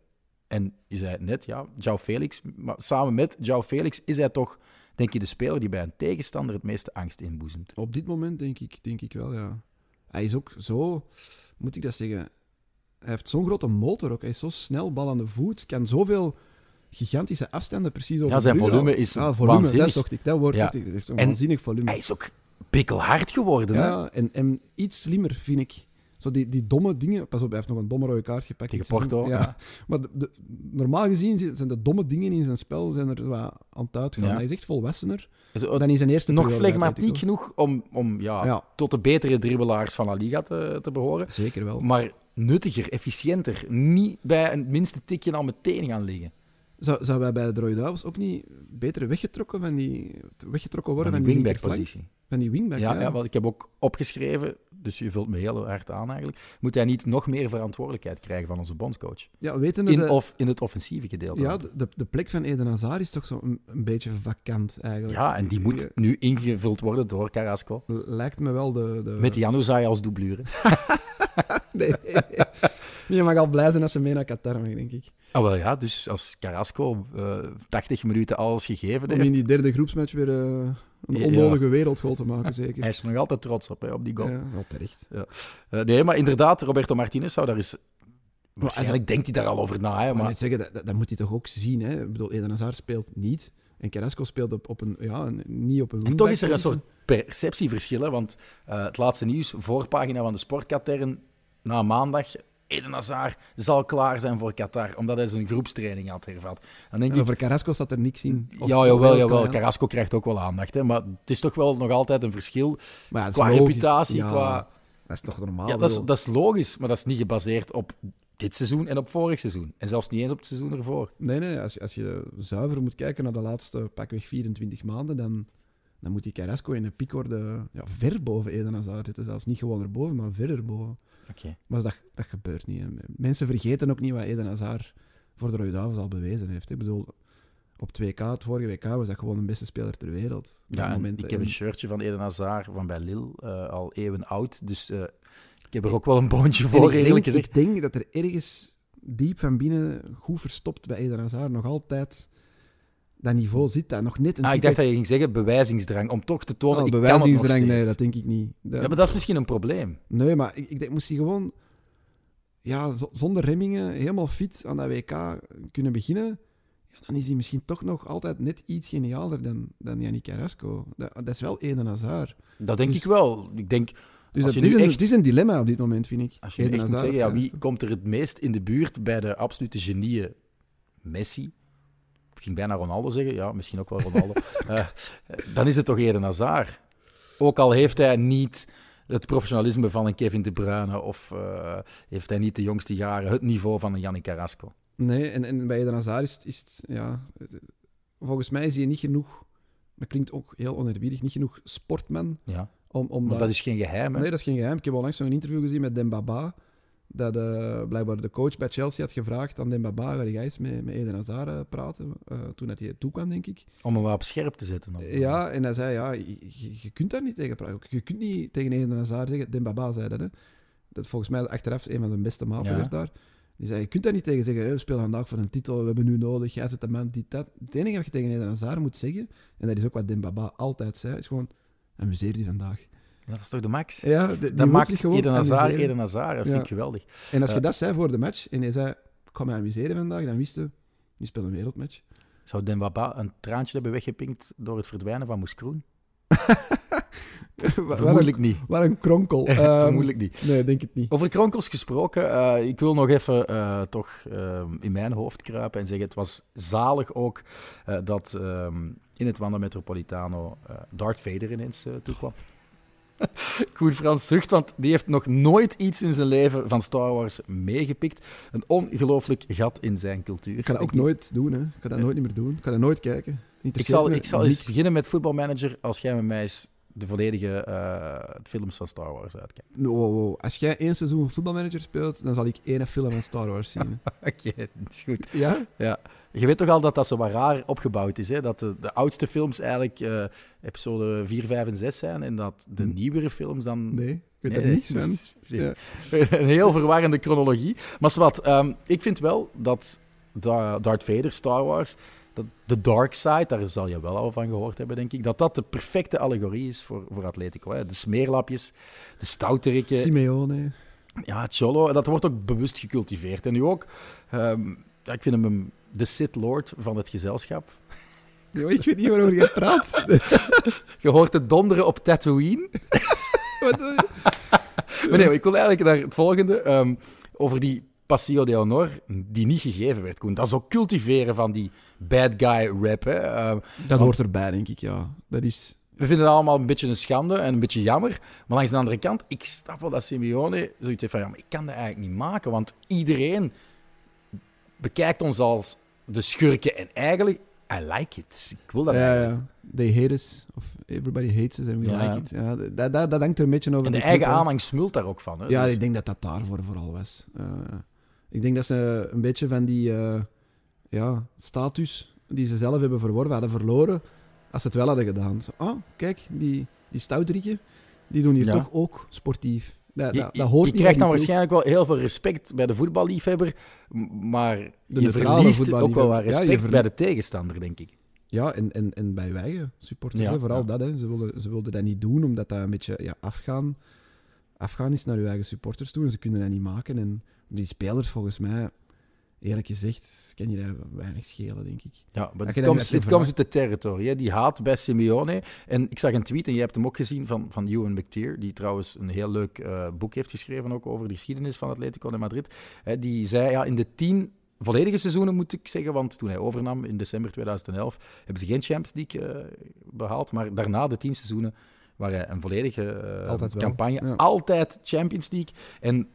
En je zei het net, ja, João Felix, maar samen met João Felix is hij toch, denk je, de speler die bij een tegenstander het meeste angst inboezemt. Op dit moment denk ik, denk ik wel, ja. Hij is ook zo, moet ik dat zeggen, hij heeft zo'n grote motor ook. Hij is zo snel, bal aan de voet, kan zoveel gigantische afstanden precies over Ja, zijn volume is ja, volume, waanzinnig. Dat zocht ik, dat woord Ja. zocht ik. Hij heeft een En waanzinnig volume. Hij is ook pikkelhard geworden. hè? en, en iets slimmer, vind ik. Zo die, die domme dingen... Pas op, hij heeft nog een domme rode kaart gepakt. Tegen. Porto, Ja. ja. Maar de, de- normaal gezien zi- zijn de domme dingen in zijn spel zijn er wat aan het uitgaan. Ja. Hij is echt volwassener dan in zijn eerste nog flegmatiek genoeg om, om ja, Ja. tot de betere dribbelaars van La Liga te, te behoren. Zeker wel. Maar nuttiger, efficiënter. Niet bij een minste tikje al meteen gaan liggen. Zou, zou wij bij de Rode Duivels ook niet beter weggetrokken, van die, weggetrokken worden Van die die, linkerflank? wingback-positie. Van die wingback, Ja, ja. ja. want ik heb ook opgeschreven, dus je vult me heel hard aan eigenlijk. Moet hij niet nog meer verantwoordelijkheid krijgen van onze bondscoach? Ja, weten In, de, of in het offensieve gedeelte. ja, de, de- plek van Eden Hazard is toch zo een, een beetje vakant, eigenlijk. Ja, en die moet Ja, nu ingevuld worden door Carrasco. Lijkt me wel de... de... Met Januzaj als doublure. <laughs> <laughs> Nee, nee, nee. Je mag al blij zijn als ze mee naar Qatar mag, denk ik. Ah, wel ja, dus als Carrasco eh 80 minuten alles gegeven Om heeft, in die derde groepsmatch weer eh, een Ja. onnodige wereldgoal te maken, zeker. hij is er nog altijd trots op, hè, op die goal. Ja, wel terecht. Eh, nee, maar inderdaad, Roberto Martinez zou daar eens... Waarschijnlijk denkt hij daar al over na, hè, Maar maar... net zeggen, dat, dat, dat moet hij toch ook zien. Hè? Ik bedoel, Eden Hazard speelt niet. En Carrasco speelt op, op een, ja, een- niet op een En toch is er een soort perceptieverschil, hè, want eh, het laatste nieuws, voorpagina van de Sportkatern, na maandag, Eden Hazard zal klaar zijn voor Qatar, omdat hij zijn groepstraining had hervat. Dan denk En ik, over Carrasco staat er niks in. Of- ja, jawel, wel, jawel, ja. Carrasco krijgt ook wel aandacht, hè, maar het is toch wel nog altijd een verschil Maar ja, qua logisch. reputatie, Ja, qua... Dat is toch normaal? Ja, dat is, dat is logisch, maar dat is niet gebaseerd op dit seizoen en op vorig seizoen. En zelfs niet eens op het seizoen ervoor. Nee, nee, als, je- als je zuiver moet kijken naar de laatste pakweg 24 maanden, dan, dan moet die Carrasco in een piekorde ja, ver boven Eden Hazard zitten. Zelfs niet gewoon erboven, maar ver erboven. Oké. Maar dat, dat gebeurt niet. hè. Mensen vergeten ook niet wat Eden Hazard voor de Rode Duivels al bewezen heeft. hè. Ik bedoel, op 2K, het vorige WK, was dat gewoon de beste speler ter wereld. Ja, moment. ik heb En- een shirtje van Eden Hazard van bij Lille, eh, al eeuwen oud. Dus eh, heb er ook wel een boontje voor, ik, eerlijk denk, gezegd. ik denk dat er ergens diep van binnen, goed verstopt bij Eden Hazard, nog altijd dat niveau zit. Dat nog net een Ah, ik dacht dat je ging zeggen bewijzingsdrang, om toch te tonen, Oh, ik kan het nog bewijzingsdrang, nee, dat denk ik niet. Dat- Ja, maar dat is misschien een probleem. Nee, maar ik, ik denk, moest hij gewoon ja, zonder remmingen, helemaal fit aan dat WK kunnen beginnen, ja, dan is hij misschien toch nog altijd net iets genialer dan, dan Yannick Carrasco. Dat, dat is wel Eden Hazard. Dat denk Dus- ik wel. Ik denk, Dus dat is een, echt- het is een dilemma op dit moment, vind ik. als je echt moet zeggen, ja, of wie komt er het meest in de buurt bij de absolute genieën? Messi, ik ging bijna Ronaldo zeggen, ja, misschien ook wel Ronaldo, uh, <laughs> dan is het toch Eden Hazard. Ook al heeft hij niet het professionalisme van een Kevin De Bruyne of uh, heeft hij niet de jongste jaren het niveau van een Yannick Carrasco. Nee, en, en bij Eden Hazard is, is het, ja, volgens mij zie je niet genoeg, dat klinkt ook heel oneerbiedig, niet genoeg sportman. Ja. Om, om maar dat, dat is geen geheim, hè? Nee, dat is geen geheim. Ik heb al langs een interview gezien met Dembaba, dat uh, blijkbaar de coach bij Chelsea had gevraagd aan Dembaba, ga jij eens met, met Eden Hazard uh, praten, uh, toen hij toe kwam, denk ik. Om hem wel op scherp te zetten. Ja, en hij zei, ja, je, je, kunt daar niet tegen praten. Je kunt niet tegen Eden Hazard zeggen, Dembaba zei dat, hè. Dat volgens mij achteraf een van zijn beste maten ja. werd daar. Die zei, je kunt daar niet tegen zeggen, we spelen vandaag voor een titel, we hebben nu nodig, jij zit de man, die, dat. Het enige wat je tegen Eden Hazard moet zeggen, en dat is ook wat Dembaba altijd zei, is gewoon, amuseer je vandaag. Dat is toch de max? Ja, de, die dat maakt gewoon Eden Hazard, Eden Hazard. Dat vind ik geweldig. En als je uh, dat zei voor de match, en hij zei, ik ga me amuseren vandaag, dan wist je, die speelt een wereldmatch. Zou Dembaba een traantje hebben weggepinkt door het verdwijnen van Moes Kroen? <laughs> Vermoedelijk niet. Waar een kronkel. um, <laughs> Vermoedelijk niet. Nee, denk het niet. Over kronkels gesproken, uh, ik wil nog even uh, toch uh, in mijn hoofd kruipen en zeggen: het was zalig ook dat in het Wanda Metropolitano Darth Vader ineens toekwam. <laughs> Goed Frans zucht, want die heeft nog nooit iets in zijn leven van Star Wars meegepikt. Een ongelooflijk gat in zijn cultuur. Ik ga dat ook nooit doen, hè. Ik ga dat nooit niet meer doen. Ik ga dat nooit kijken. Ik zal, ik zal eens beginnen met voetbalmanager als jij met mij eens de volledige uh, films van Star Wars uitkijkt. No, wow, wow. Als jij één seizoen voetbalmanager speelt, dan zal ik één film van Star Wars zien. <laughs> Oké, okay, dat is goed. Ja? Ja. Je weet toch al dat dat zo wat raar opgebouwd is, hè? Dat de, de oudste films eigenlijk uh, episode 4, 5 en 6 zijn en dat de nieuwere films dan... Nee. Ik weet nee, er niks van. Ja. <laughs> Een heel verwarrende chronologie. Maar wat, um, ik vind wel dat Darth Vader, Star Wars, dat de dark side, daar zal je wel al van gehoord hebben, denk ik, dat dat de perfecte allegorie is voor, voor Atletico. Hè. De smeerlapjes, de stouterikken. Simeone. Ja, Cholo, dat wordt ook bewust gecultiveerd. En nu ook, um, ja, ik vind hem de Sith Lord van het gezelschap. Jo, ik weet niet waarover je praat. <laughs> je hoort het donderen op Tatooine. <laughs> Wat maar nee, ik wil eigenlijk naar het volgende. Um, over die Passio de Honor, die niet gegeven werd, Koen. Dat is ook cultiveren van die bad guy rap. Hè. Uh, dat want, hoort erbij, denk ik, ja. Dat is... We vinden het allemaal een beetje een schande en een beetje jammer. Maar langs de andere kant, ik snap wel dat Simeone zoiets heeft van... Ja, maar ik kan dat eigenlijk niet maken, want iedereen bekijkt ons als de schurken. En eigenlijk, I like it. Ik wil dat ja, ja. They hate us. Of everybody hates us and we ja. like it. Ja, dat, dat, dat hangt er een beetje over En de, de eigen aanhang smult daar ook van. Hè? Ja, dus... ik denk dat dat daarvoor vooral was. Uh, ik denk dat ze een beetje van die uh, ja, status die ze zelf hebben verworven, hadden verloren als ze het wel hadden gedaan. Zo, ah, kijk, die, die stoutrikken, die doen hier ja. toch ook sportief. Dat, dat, dat hoort je, je krijgt dan waarschijnlijk wel heel veel respect bij de voetballiefhebber, maar de je verliest ook wel wat respect ja, bij de tegenstander, denk ik. Ja, en, en, en bij wij supporters, ja, vooral dat. Hè. Ze, wilden, ze wilden dat niet doen, omdat dat een beetje ja, afgaan, afgaan is naar je eigen supporters toe. En ze kunnen dat niet maken. En die spelers, volgens mij, eerlijk gezegd, kan je daar weinig schelen, denk ik. Ja, maar het komt, het komt uit de territorie. Hè. Die haat bij Simeone. En ik zag een tweet, en je hebt hem ook gezien, van, van Ewan McTeer, die trouwens een heel leuk uh, boek heeft geschreven ook over de geschiedenis van Atletico de Madrid. Hè, die zei, ja, in de tien volledige seizoenen, moet ik zeggen. Want toen hij overnam in december 2011, hebben ze geen Champions League uh, behaald. Maar daarna, de tien seizoenen, waar hij een volledige uh, altijd campagne. Ja. Altijd Champions League. En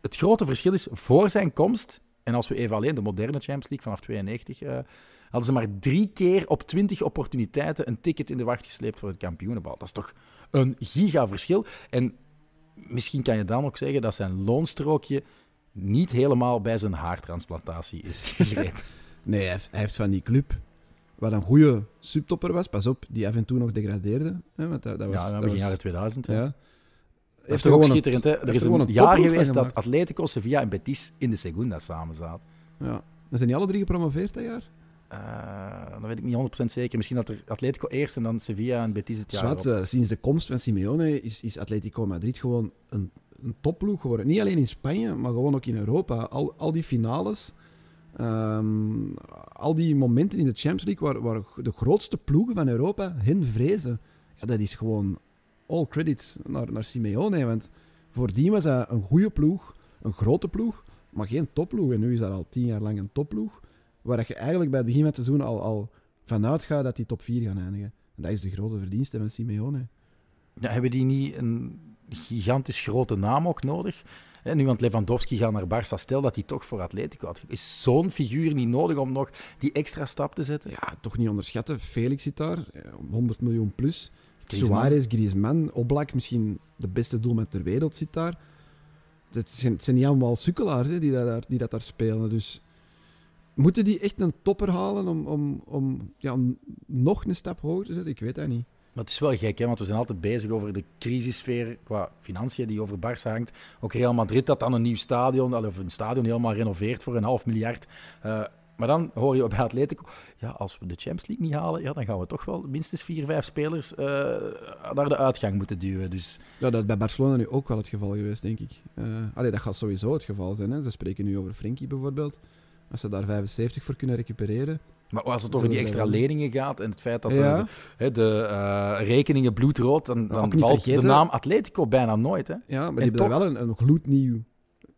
het grote verschil is, voor zijn komst, en als we even alleen de moderne Champions League vanaf 92, uh, hadden ze maar drie keer op twintig opportuniteiten een ticket in de wacht gesleept voor het kampioenenbal. Dat is toch een gigaverschil. En misschien kan je dan ook zeggen dat zijn loonstrookje niet helemaal bij zijn haartransplantatie is <laughs> gegrepen. nee, hij heeft van die club, wat een goede subtopper was, pas op, die af en toe nog degradeerde. Hè, want dat, dat was, ja, dat begin was, jaren 2000. Ja. ja. Dat is toch ook schitterend, hè? Er is een, een jaar geweest dat Atletico, Sevilla en Betis in de Segunda samen zaten. Ja. Dan zijn die alle drie gepromoveerd dat jaar? Uh, dan weet ik niet 100% zeker. Misschien dat er Atletico eerst en dan Sevilla en Betis het jaar uh, sinds de komst van Simeone is, is Atletico Madrid gewoon een een topploeg geworden. Niet alleen in Spanje, maar gewoon ook in Europa. Al, al die finales, um, al die momenten in de Champions League waar, waar de grootste ploegen van Europa hen vrezen. Ja, dat is gewoon all credits naar, naar Simeone. Want voor die was hij een goede ploeg, een grote ploeg, maar geen topploeg. En nu is dat al tien jaar lang een topploeg. waar je eigenlijk bij het begin van het seizoen al, al vanuit gaat dat die top 4 gaan eindigen. En dat is de grote verdienste van Simeone. Ja, hebben die niet een gigantisch grote naam ook nodig? Hè, nu, want Lewandowski gaat naar Barça. Stel dat hij toch voor Atletico had. Is zo'n figuur niet nodig om nog die extra stap te zetten? Ja, toch niet onderschatten. Felix zit daar, eh, 100 miljoen plus. Griezmann. Suarez, Griezmann, Oblak, misschien de beste doelman ter wereld zit daar. Het zijn, het zijn niet allemaal sukkelaars hè, die, dat daar, die dat daar spelen. Dus moeten die echt een topper halen om, om, om ja, om nog een stap hoger te zetten? Ik weet dat niet. Maar het is wel gek, hè, want we zijn altijd bezig over de crisissfeer qua financiën die over Barça hangt. Ook Real Madrid dat dan een nieuw stadion, of een stadion helemaal renoveert voor een half miljard. Eh, maar dan hoor je bij Atletico, ja, als we de Champions League niet halen, ja, dan gaan we toch wel minstens vier, vijf spelers eh, naar de uitgang moeten duwen. Dus Ja, dat is bij Barcelona nu ook wel het geval geweest, denk ik. Allee, dat gaat sowieso het geval zijn. Hè. Ze spreken nu over Frenkie bijvoorbeeld. Als ze daar 75 voor kunnen recupereren. Maar als het over die extra leningen gaat en het feit dat Ja. de, hè, de eh, rekeningen bloedrood, dan, dan valt de naam Atletico bijna nooit. Hè? Ja, maar die hebben toch- wel een, een gloednieuw,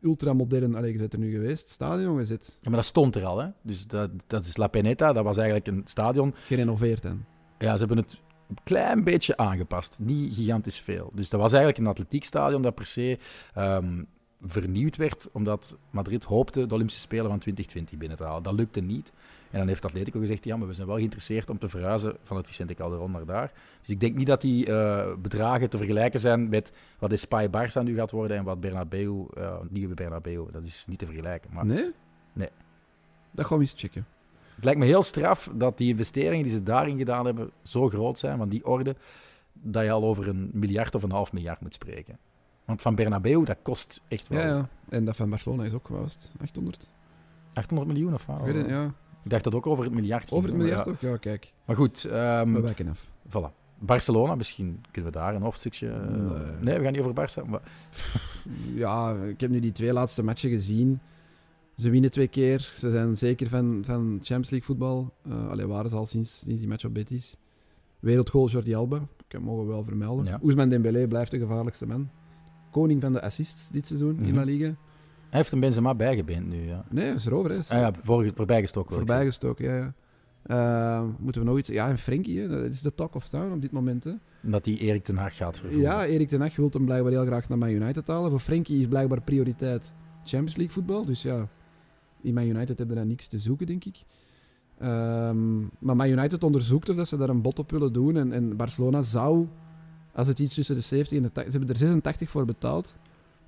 ultramodern, allee, je bent er nu geweest, stadion gezet. Ja, maar dat stond er al. Hè? Dus dat, dat is La Peneta, dat was eigenlijk een stadion. Gerenoveerd dan. Ja, ze hebben het een klein beetje aangepast. Niet gigantisch veel. Dus dat was eigenlijk een atletiekstadion dat per se ehm, vernieuwd werd, omdat Madrid hoopte de Olympische Spelen van 2020 binnen te halen. Dat lukte niet. En dan heeft Atletico gezegd, ja, maar we zijn wel geïnteresseerd om te verhuizen van het Vicente Calderón naar daar. Dus ik denk niet dat die eh, bedragen te vergelijken zijn met wat Espai Barça nu gaat worden en wat Bernabeu, eh nieuwe Bernabeu. Dat is niet te vergelijken. Maar Nee? Nee. Dat gaan we eens checken. het lijkt me heel straf dat die investeringen die ze daarin gedaan hebben zo groot zijn, van die orde, dat je al over een miljard of een half miljard moet spreken. Want van Bernabeu, dat kost echt wel Ja, ja. En dat van Barcelona is ook, wat was het? 800? 800 miljoen of wat? Ik weet het, ja. Ik dacht dat ook over het miljard ging. Over het miljard ja. ook? Ja, kijk. Maar goed, ehm, We wijken af. voilà. Barcelona, misschien kunnen we daar een hoofdstukje... eh, Nee. nee, we gaan niet over Barça. Maar, <laughs> Ja, ik heb nu die twee laatste matchen gezien. Ze winnen twee keer. Ze zijn zeker van, van Champions League voetbal. Eh allee, waren ze al sinds, sinds die match op Betis. Wereldgoal Jordi Alba. Ik heb mogen wel vermelden. Ja. Ousmane Dembélé blijft de gevaarlijkste man. Koning van de assists dit seizoen in Mhm. La Liga. Hij heeft een Benzema bijgebeend nu, ja. Nee, is erover. Is Ah ja, voor, voorbijgestoken. wil ik voorbij gestoken, ja. ja. Eh, moeten we nog iets... Ja, en Frenkie, hè, dat is de talk of town op dit moment. Hè. Dat hij Erik ten Hag gaat vervoeren. Ja, Erik ten Hag wil hem blijkbaar heel graag naar Man United halen. Voor Frenkie is blijkbaar prioriteit Champions League voetbal. Dus ja, in Man United hebben daar niks te zoeken, denk ik. Ehm, maar Man United onderzoekt of dat ze daar een bod op willen doen. En, en Barcelona zou, als het iets tussen de 70 en de 80... Ze hebben er 86 voor betaald.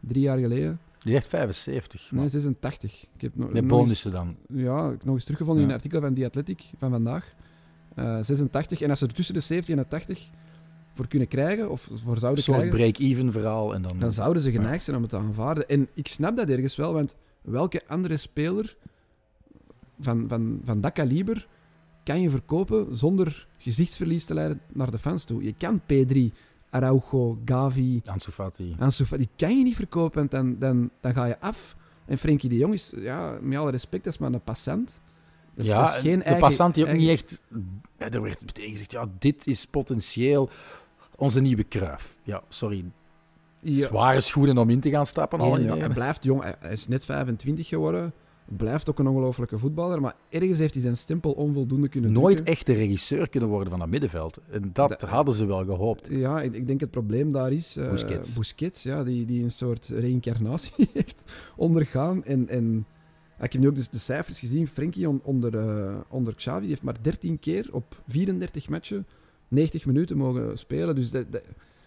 Drie jaar geleden. Die zegt 75. Nee, maar 86. Ik heb nog, met nog eens- bonussen dan. ja, ik heb nog eens teruggevonden in een artikel van The Athletic van vandaag. Eh, 86. En als ze er tussen de 70 en de 80 voor kunnen krijgen, of voor Een zouden soort krijgen... break-even verhaal. En dan, dan zouden ze geneigd zijn om het te aanvaarden. En ik snap dat ergens wel, want welke andere speler van, van, van dat kaliber kan je verkopen zonder gezichtsverlies te leiden naar de fans toe? Je kan P3, Araujo, Gavi, Ansu Fati. Ansu Fati, die kan je niet verkopen, want dan, dan, dan ga je af. En Frenkie de Jong is, ja, met alle respect, dat is maar een passant. Dat is, ja, dat is geen de eigen- passant die ook eigen- niet echt... Ja, er werd meteen gezegd, ja, dit is potentieel onze nieuwe Kruif. Ja, sorry. Ja. Zware schoenen om in te gaan stappen. al Nee, in ja, hij blijft jong, hij is net 25 geworden. Blijft ook een ongelofelijke voetballer, maar ergens heeft hij zijn stempel onvoldoende kunnen Nooit drukken. echt de regisseur kunnen worden van dat middenveld. En dat Dat- hadden ze wel gehoopt. Ja, ik, ik denk het probleem daar is... eh, Busquets. Busquets, ja, die, die een soort reïncarnatie <laughs> heeft ondergaan. En, en ik heb nu ook dus de cijfers gezien. Frenkie on- onder, eh, onder Xavi die heeft maar 13 keer op 34 matchen 90 minuten mogen spelen. Dus dat, dat-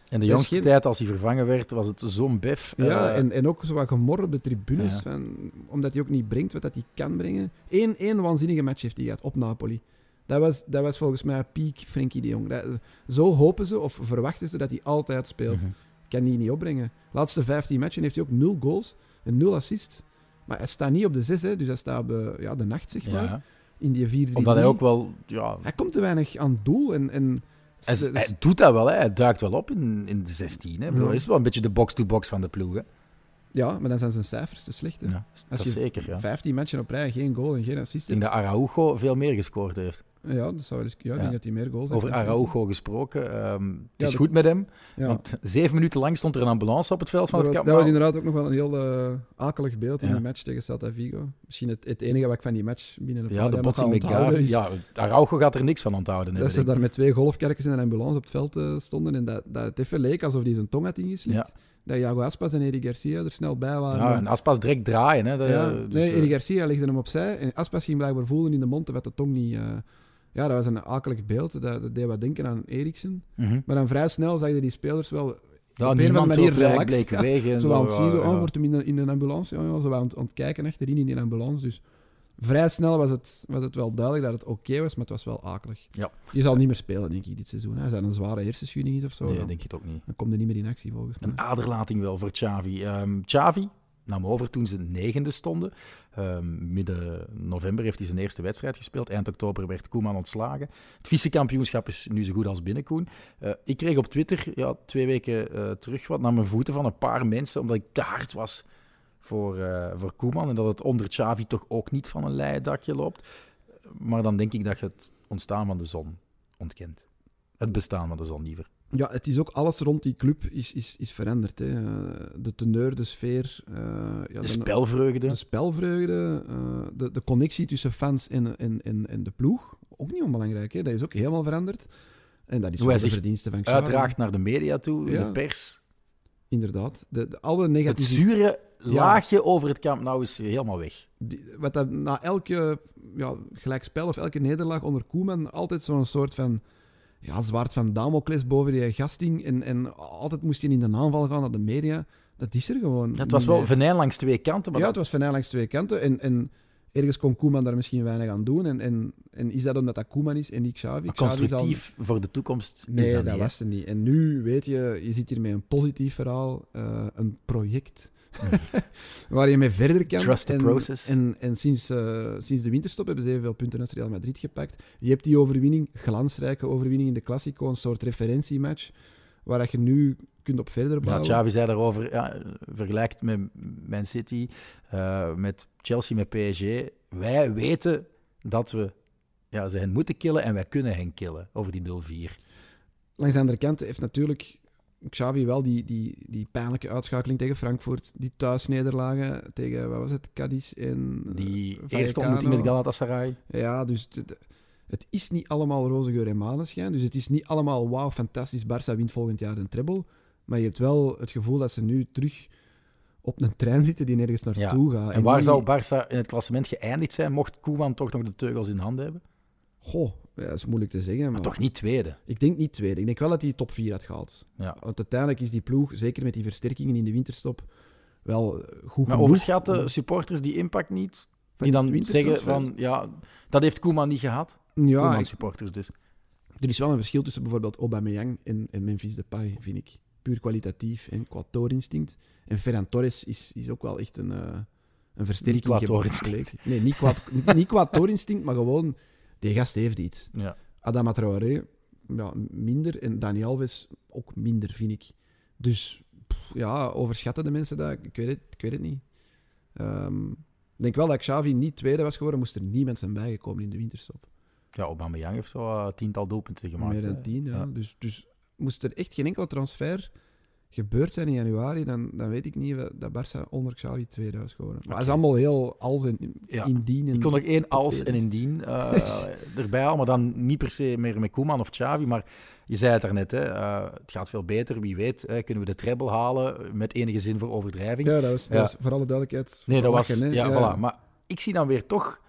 En de jongste geen- tijd, als hij vervangen werd, was het zo'n bef. ja, Eh, en, en ook zo wat gemor op de tribunes. Ja. Van, omdat hij ook niet brengt wat dat hij kan brengen. Eén, één waanzinnige match heeft hij gehad op Napoli. Dat was, dat was volgens mij peak Frenkie de Jong. Dat- zo hopen ze of verwachten ze dat hij altijd speelt. mhm. kan hij niet opbrengen. De laatste 15 matchen heeft hij ook 0 goals en 0 assists. Maar hij staat niet op de 6, hè, dus hij staat op de, ja, de nacht, zeg maar. ja. In die 4 3 Omdat hij ook wel... Ja, Hij komt te weinig aan het doel. En, en hij, is- hij doet dat wel, hè. hij duikt wel op in, in de 16. Hè. Bedoel, is wel een beetje de box-to-box van de ploeg. Hè. ja, maar dan zijn zijn cijfers te slecht. hè. Ja, Als je zeker. Ja. 15 matchen op rij, geen goal en geen assist. Dat hebt. Araujo veel meer gescoord heeft. Ja, dat zou ja, ik denk Ja. dat hij meer goals heeft. Over Araujo gesproken. ehm, het Ja, is dat- goed met hem, Ja. want zeven minuten lang stond er een ambulance op het veld van dat, het was, dat was inderdaad ook nog wel een heel eh, akelig beeld in Ja. de match tegen Celta Vigo. Misschien het, het enige wat ik van die match binnen een Ja, de botsing met Gavi. is Ja, Araujo gaat er niks van onthouden. dat ze daar met twee golfkerkers in een ambulance op het veld eh, stonden en dat, dat het even leek alsof die zijn tong had ingeslikt. Ja. Dat Iago Aspas en Eddie Garcia er snel bij waren. Ja, en Aspas direct draaien. Hè, dat- Ja, dus, nee, eh, Eddie Garcia legde hem opzij en Aspas ging blijkbaar voelen in de mond dat de tong niet... eh, ja, dat was een akelig beeld. Dat, dat deed wat denken aan Eriksen. mhm. Maar dan vrij snel zag je die spelers wel Ja, op een of andere niemand manier relaxed. Ja, en Zo aan het zien, zo, oh, wordt hem in, de, in een ambulance? Ja, ja, zo aan het, aan het kijken achterin in die ambulance. Dus vrij snel was het, was het wel duidelijk dat het oké was, maar het was wel akelig. Ja. Je zal niet meer spelen, denk ik, dit seizoen. Hè. Dat een zware hersenschudding is of zo, Nee, dan, denk je het ook niet. dan komt hij niet meer in actie, volgens mij. Een aderlating wel voor Xavi. Ehm Xavi nam over toen ze negende stonden. Ehm, midden november heeft hij zijn eerste wedstrijd gespeeld. Eind oktober werd Koeman ontslagen. Het vice-kampioenschap is nu zo goed als binnen, Koen. Eh, ik kreeg op Twitter ja, twee weken eh, terug wat naar mijn voeten van een paar mensen, omdat ik hard was voor, eh, voor Koeman. En dat het onder Xavi toch ook niet van een leien dakje loopt. Maar dan denk ik dat je het ontstaan van de zon ontkent. Het bestaan van de zon liever. Ja, het is ook alles rond die club is, is, is veranderd. Hè. Eh, De teneur, de sfeer, eh, ja, De spelvreugde. de spelvreugde, eh, de, de connectie tussen fans en, en, en, en de ploeg. Ook niet onbelangrijk, hè. dat is ook helemaal veranderd. En dat is Hoe hij de verdienste van Xavi. Uiteraard naar de media toe, Ja. de pers. Inderdaad. De, de- alle Het negatieve... zure Ja. laagje over het kamp nou is helemaal weg. die- wat dat na elke ja, gelijkspel of elke nederlaag onder Koeman altijd zo'n soort van ja, zwaard van Damocles boven die gasting. En, en altijd moest hij in de aanval gaan naar de media. Dat is er gewoon. Het was wel venijn langs twee kanten, maar Ja, het was venijn langs twee kanten. En, en ergens kon Koeman daar misschien weinig aan doen. En, en, en is dat omdat dat Koeman is en niet Xavi? maar constructief voor de toekomst Nee, is dat, dat, niet. was het niet. En nu, weet je, je zit hier met een positief verhaal, eh, een project, <laughs> waar je mee verder kan. Trust the en, process. En, en sinds, eh, sinds de winterstop hebben ze evenveel punten als Real Madrid gepakt. Je hebt die overwinning, glansrijke overwinning in de Classico, een soort referentiematch, waar dat je nu kunt op verder Ja, bouwen. Xavi zei daarover, ja, vergelijkt met Man City, eh, met Chelsea, met PSG. Wij weten dat we ja, ze hen moeten killen en wij kunnen hen killen over die 0-4. Langs de andere kant heeft natuurlijk Xavi wel die, die, die pijnlijke uitschakeling tegen Frankfurt, die thuisnederlagen tegen, wat was het, Cadiz en eh, Die Vallecano. eerste ontmoeting met Galatasaray. Ja, dus het, is niet allemaal roze geur en maneschijn. Dus het is niet allemaal wauw, fantastisch, Barça wint volgend jaar een treble. Maar je hebt wel het gevoel dat ze nu terug op een trein zitten die nergens naartoe gaat. En waar die- zou Barça in het klassement geëindigd zijn, mocht Koeman toch nog de teugels in handen hebben? Goh, ja, dat is moeilijk te zeggen. Maar, Maar toch niet tweede. Ik denk niet tweede. Ik denk wel dat hij top 4 had gehaald. Ja. Want uiteindelijk is die ploeg, zeker met die versterkingen in de winterstop, wel goed Maar genoeg. overschatten supporters die impact niet? Die dan zeggen van, ja, dat heeft Koeman niet gehad. Ja, Koeman supporters dus. er is wel een verschil tussen bijvoorbeeld Aubameyang en, en Memphis Depay, vind ik. Puur kwalitatief en qua toorinstinct. En Ferran Torres is, is ook wel echt een, eh een versterking. qua toorinstinct. Nee, niet qua, niet qua toorinstinct, maar gewoon, die gast heeft iets. Ja. Adama Traoré, ja, minder. En Dani Alves ook minder, vind ik. Dus pff, ja, overschatten de mensen dat? Ik weet het, ik weet het niet. Ehm, ik denk wel dat Xavi niet tweede was geworden, moest er niemand zijn bijgekomen in de winterstop. Ja, Aubameyang heeft zo eh, tiental doelpunten gemaakt. Meer dan hè. tien, ja. Ja. Dus, dus moest er echt geen enkele transfer gebeurd zijn in januari, dan, dan weet ik niet dat, dat Barça onder Xavi tweede was geworden. Maar het is allemaal heel als en Ja. indien. En, Ik kon nog één als en indien eh, <laughs> erbij halen, maar dan niet per se meer met Koeman of Xavi, maar je zei het daarnet, hè, eh, het gaat veel beter, wie weet, hè, kunnen we de treble halen met enige zin voor overdrijving. Ja, dat was, dat Ja. was voor alle duidelijkheid. nee, dat was, hè. ja, voilà. Maar ik zie dan weer toch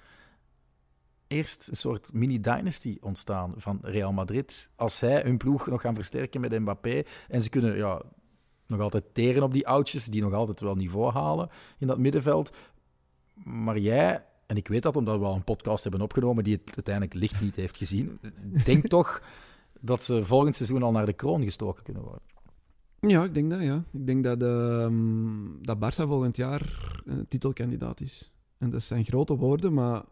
eerst een soort mini-dynasty ontstaan van Real Madrid. Als zij hun ploeg nog gaan versterken met Mbappé en ze kunnen ja, nog altijd teren op die oudjes, die nog altijd wel niveau halen in dat middenveld. Maar jij, en ik weet dat omdat we al een podcast hebben opgenomen die het uiteindelijk licht niet heeft gezien, <laughs> denk toch dat ze volgend seizoen al naar de kroon gestoken kunnen worden. Ja, ik denk dat, ja. Ik denk dat, ehm dat Barça volgend jaar een titelkandidaat is. En dat zijn grote woorden, maar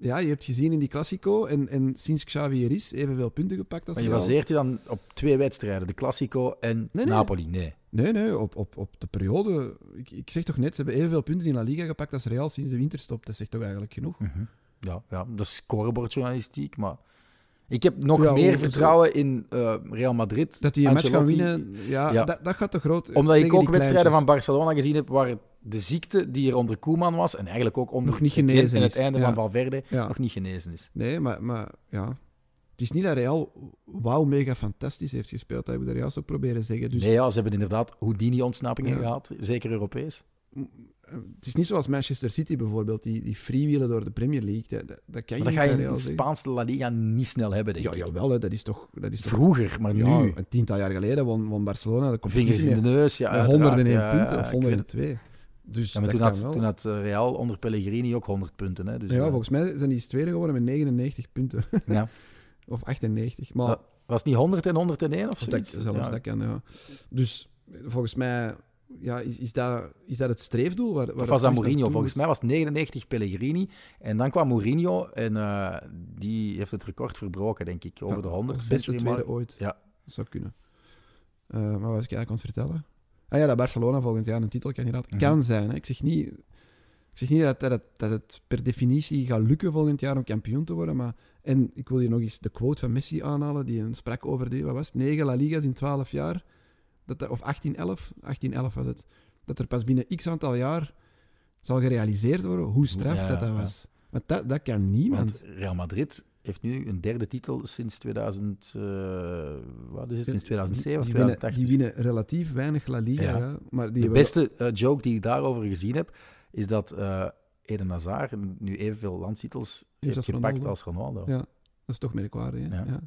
ja, je hebt gezien in die Classico en, en sinds Xavi er is, evenveel punten gepakt als Maar je Real. baseert je dan op twee wedstrijden, de Classico en Nee, nee. Napoli? Nee. Nee, nee, op, op, op de periode. Ik, ik zeg toch net, ze hebben evenveel punten in La Liga gepakt als Real sinds de winterstop. Dat zegt toch eigenlijk genoeg. Mhm. ja, ja, dat is scorebordjournalistiek, maar ik heb nog Ja, meer vertrouwen in eh, Real Madrid. Dat die een match gaan winnen, ja, Ja. Dat, dat gaat te groot. Omdat ik ook wedstrijden van. Barcelona gezien heb waar de ziekte die er onder Koeman was, en eigenlijk ook onder Nog niet genezen en het is, einde ja. van Valverde, Ja. nog niet genezen is. Nee, maar, maar ja. Het is niet dat Real wauw mega fantastisch heeft gespeeld. Dat heb ik daar juist ook proberen zeggen. Dus Nee, ja, ze hebben inderdaad Houdini-ontsnappingen Ja. gehad, zeker Europees. eh, het is niet zoals Manchester City bijvoorbeeld, die, die freewheelen door de Premier League. Dat, dat, dat kan je dat ga je in de. Spaanse La Liga niet snel hebben, denk Ja, ik. jawel, hè, dat is toch... Dat is toch Vroeger, maar ja, nu. een tiental jaar geleden won, won Barcelona de Vingers competitie in de neus, ja, met uiteraard, 101 ja, punten ja, of ik weet het. 102. Dus Ja, maar dat toen had, wel. toen had eh, Real onder Pellegrini ook 100 punten. Hè, dus, ja, eh, volgens mij zijn die tweede geworden met 99 punten. <laughs> ja. <laughs> of 98. Maar Ja, Was het niet 100 en 101 of Of dat, zelfs Ja. dat kan, ja. Dus volgens mij ja, is, is, dat, is dat het streefdoel? Waar, waar Of het was dat Mourinho? Volgens mij was het 99 Pellegrini. En dan kwam Mourinho en eh, die heeft het record verbroken, denk ik. Over Ja, de 100 als beste tweede ooit. Ja. Dat zou kunnen. Eh, maar wat was ik eigenlijk aan het vertellen? Ah ja, dat Barcelona volgend jaar een titelkandidaat Mhm. kan zijn. Hè. Ik zeg niet, ik zeg niet dat, dat, het, dat het per definitie gaat lukken volgend jaar om kampioen te worden. Maar, en ik wil hier nog eens de quote van Messi aanhalen, die een sprak over die, wat was het, 9 La Liga's in 12 jaar. Dat, dat- of 18, 11? 18, 11 was het. Dat er pas binnen x aantal jaar zal gerealiseerd worden hoe straf Ja, dat dat ja. was. Want dat, dat kan niemand. Want Real Madrid heeft nu een derde titel sinds 2000, eh, wat is het, sinds 2007 of die, winnen, 2008. die Dus winnen relatief weinig La Liga, Ja. maar die de beste eh, joke die ik daarover gezien heb, is dat eh Eden Hazard nu evenveel landstitels heeft gepakt Ronaldo. als Ronaldo. Ja, dat is toch merkwaardig, hè? Ja. Ja.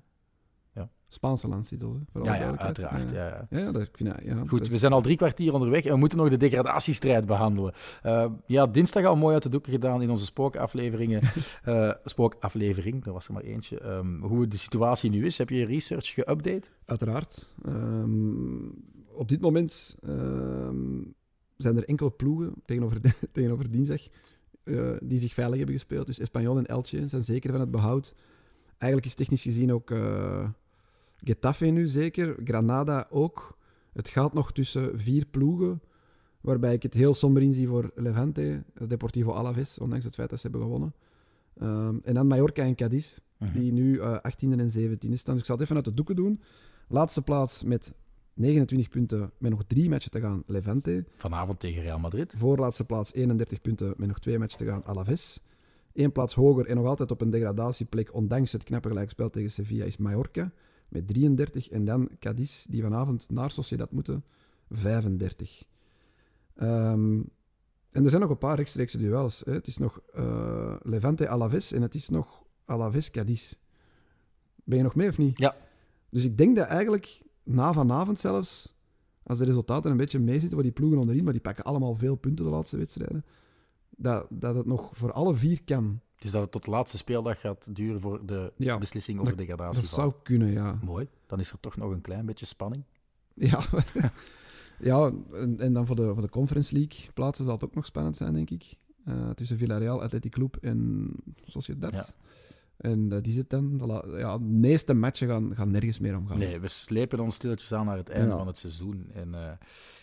Spaanse landstitels, hè? voor Ja, ja, uiteraard. Ja, Ja. ja. ja. dat, ik vind, ja, Goed, we zijn al drie kwartier onderweg en we moeten nog de degradatiestrijd behandelen. Eh, ja, dinsdag al mooi uit de doeken gedaan in onze spookafleveringen. <laughs> Eh spookaflevering, er was er maar eentje. Ehm, hoe de situatie nu is, heb je je research geüpdate? Uiteraard. Ehm, op dit moment ehm, zijn er enkele ploegen tegenover, <laughs> tegenover dinsdag eh, die zich veilig hebben gespeeld. Dus Espanyol en Elche zijn zeker van het behoud. Eigenlijk is technisch gezien ook Getafe nu zeker, Granada ook. Het gaat nog tussen vier ploegen, waarbij ik het heel somber inzie voor Levante, Deportivo Alaves, ondanks het feit dat ze hebben gewonnen. Ehm, en dan Mallorca en Cadiz, die nu eh 18e en 17e staan. Dus ik zal het even uit de doeken doen. Laatste plaats met 29 punten, met nog drie matchen te gaan, Levante. Vanavond tegen Real Madrid. Voorlaatste plaats 31 punten, met nog twee matchen te gaan, Alaves. Eén plaats hoger en nog altijd op een degradatieplek, ondanks het knappe gelijkspel tegen Sevilla, is Mallorca met 33. En dan Cadiz, die vanavond naar Sociedad moeten, 35. Ehm, en er zijn nog een paar rechtstreekse duels. Hè. Het is nog eh, Levante-Alaves en het is nog Alaves-Cadiz. Ben je nog mee of niet? Ja. Dus ik denk dat eigenlijk na vanavond zelfs, als de resultaten een beetje meezitten voor die ploegen onderin, maar die pakken allemaal veel punten de laatste wedstrijden, dat, dat het nog voor alle vier kan. Dus dat het tot de laatste speeldag gaat duren voor de Ja, beslissing over dat- degradatie. Dat zou kunnen, ja. Mooi. Dan is er toch nog een klein beetje spanning. Ja, <laughs> ja en, en dan voor de, voor de Conference League plaatsen zal het ook nog spannend zijn, denk ik. Eh, tussen Villarreal, Athletic Club en Sociedad. Ja. En dat is het dan. De, ja, de meeste matchen gaan, gaan nergens meer om gaan. Nee, we slepen ons stilletjes aan naar het einde Ja. van het seizoen. En eh,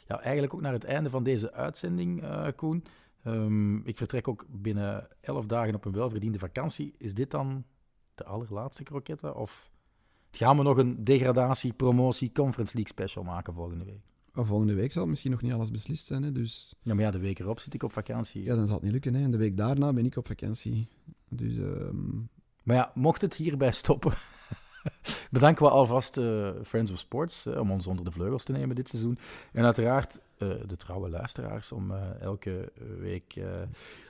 ja, eigenlijk ook naar het einde van deze uitzending, eh, Koen. Ehm, ik vertrek ook binnen elf dagen op een welverdiende vakantie. Is dit dan de allerlaatste kroketten? Of gaan we nog een degradatie, promotie, Conference League special maken volgende week? Maar volgende week zal misschien nog niet alles beslist zijn. Hè, dus Ja, maar ja, de week erop zit ik op vakantie. ja, dan zal het niet lukken. Hè. En de week daarna ben ik op vakantie. Dus ehm, Maar ja, mocht het hierbij stoppen, <laughs> bedanken we alvast eh, Friends of Sports eh, om ons onder de vleugels te nemen dit seizoen. En uiteraard eh, de trouwe luisteraars om elke week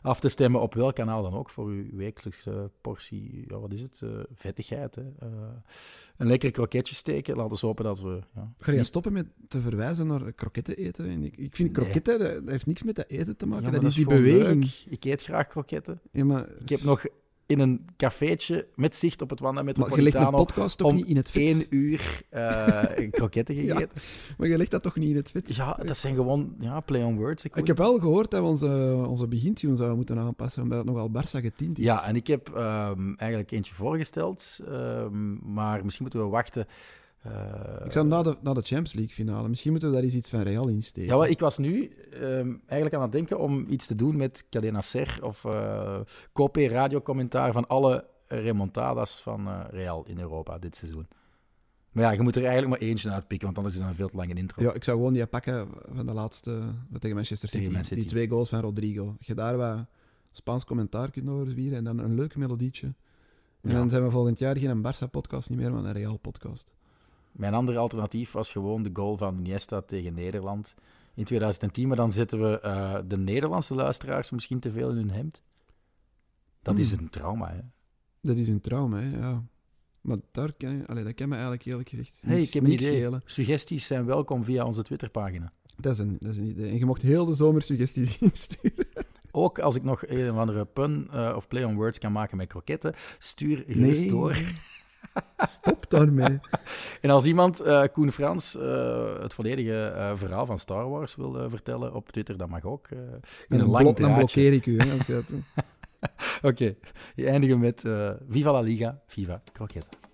af te stemmen op welk kanaal dan ook voor uw wekelijkse portie, ja, wat is het, vettigheid. Hè? Een lekker kroketje steken. Laten we hopen dat we... Ja, ga je niet- stoppen met te verwijzen naar kroketten eten? En ik, ik vind kroketten, dat, dat heeft niks met dat eten te maken. Ja, dat, is die beweging. leuk. Ik eet graag kroketten. Ja, maar, Ik heb nog in een cafeetje met zicht op het Wanda maar je legt podcast toch niet in het vet? één uur eh, kroketten <laughs> Ja. gegeten. Maar je legt dat toch niet in het vet? Ja, dat zijn gewoon ja, play on words. Ik Ik heb wel gehoord dat we onze, onze begintune zouden moeten aanpassen, omdat het nogal Barça getint is. Ja, en ik heb ehm, eigenlijk eentje voorgesteld, ehm, maar misschien moeten we wachten Uh, ik zou na de, na de Champions League finale, misschien moeten we daar eens iets van Real in steken. Ja, wel, ik was nu um, eigenlijk aan het denken om iets te doen met Cadena Ser of uh, Copé radiocommentaar van alle remontadas van uh, Real in Europa dit seizoen. Maar ja, je moet er eigenlijk maar eentje uitpikken, want anders is het een veel te lange intro. Ja, ik zou gewoon die pakken van de laatste tegen Manchester City. Tegen City. Die twee goals van Rodrigo. Je daar wat Spaans commentaar kunt over zwieren en dan een leuk melodietje. En ja. dan zijn we volgend jaar geen Barça-podcast niet meer, maar een Real-podcast. Mijn andere alternatief was gewoon de goal van Iniesta tegen Nederland in 2010. Maar dan zetten we uh, de Nederlandse luisteraars misschien te veel in hun hemd. Dat hmm. is een trauma, hè? Dat is een trauma, hè, ja. Maar daar kan, allee, dat kan me eigenlijk eerlijk gezegd hey, niks, ik heb een idee. Schelen. Suggesties zijn welkom via onze Twitterpagina. Dat is, een, dat is een idee. En je mocht heel de zomer suggesties <laughs> insturen. Ook als ik nog een of andere pun uh, of play on words kan maken met kroketten, stuur gerust nee. door. <laughs> Stop daarmee. <laughs> en als iemand, uh, Koen Frans, uh, het volledige uh, verhaal van Star Wars wil vertellen op Twitter, dat mag ook. in een, een lang dan blokkeer ik u. <laughs> Oké, okay. je eindigen met Viva la Liga, Viva Croqueta.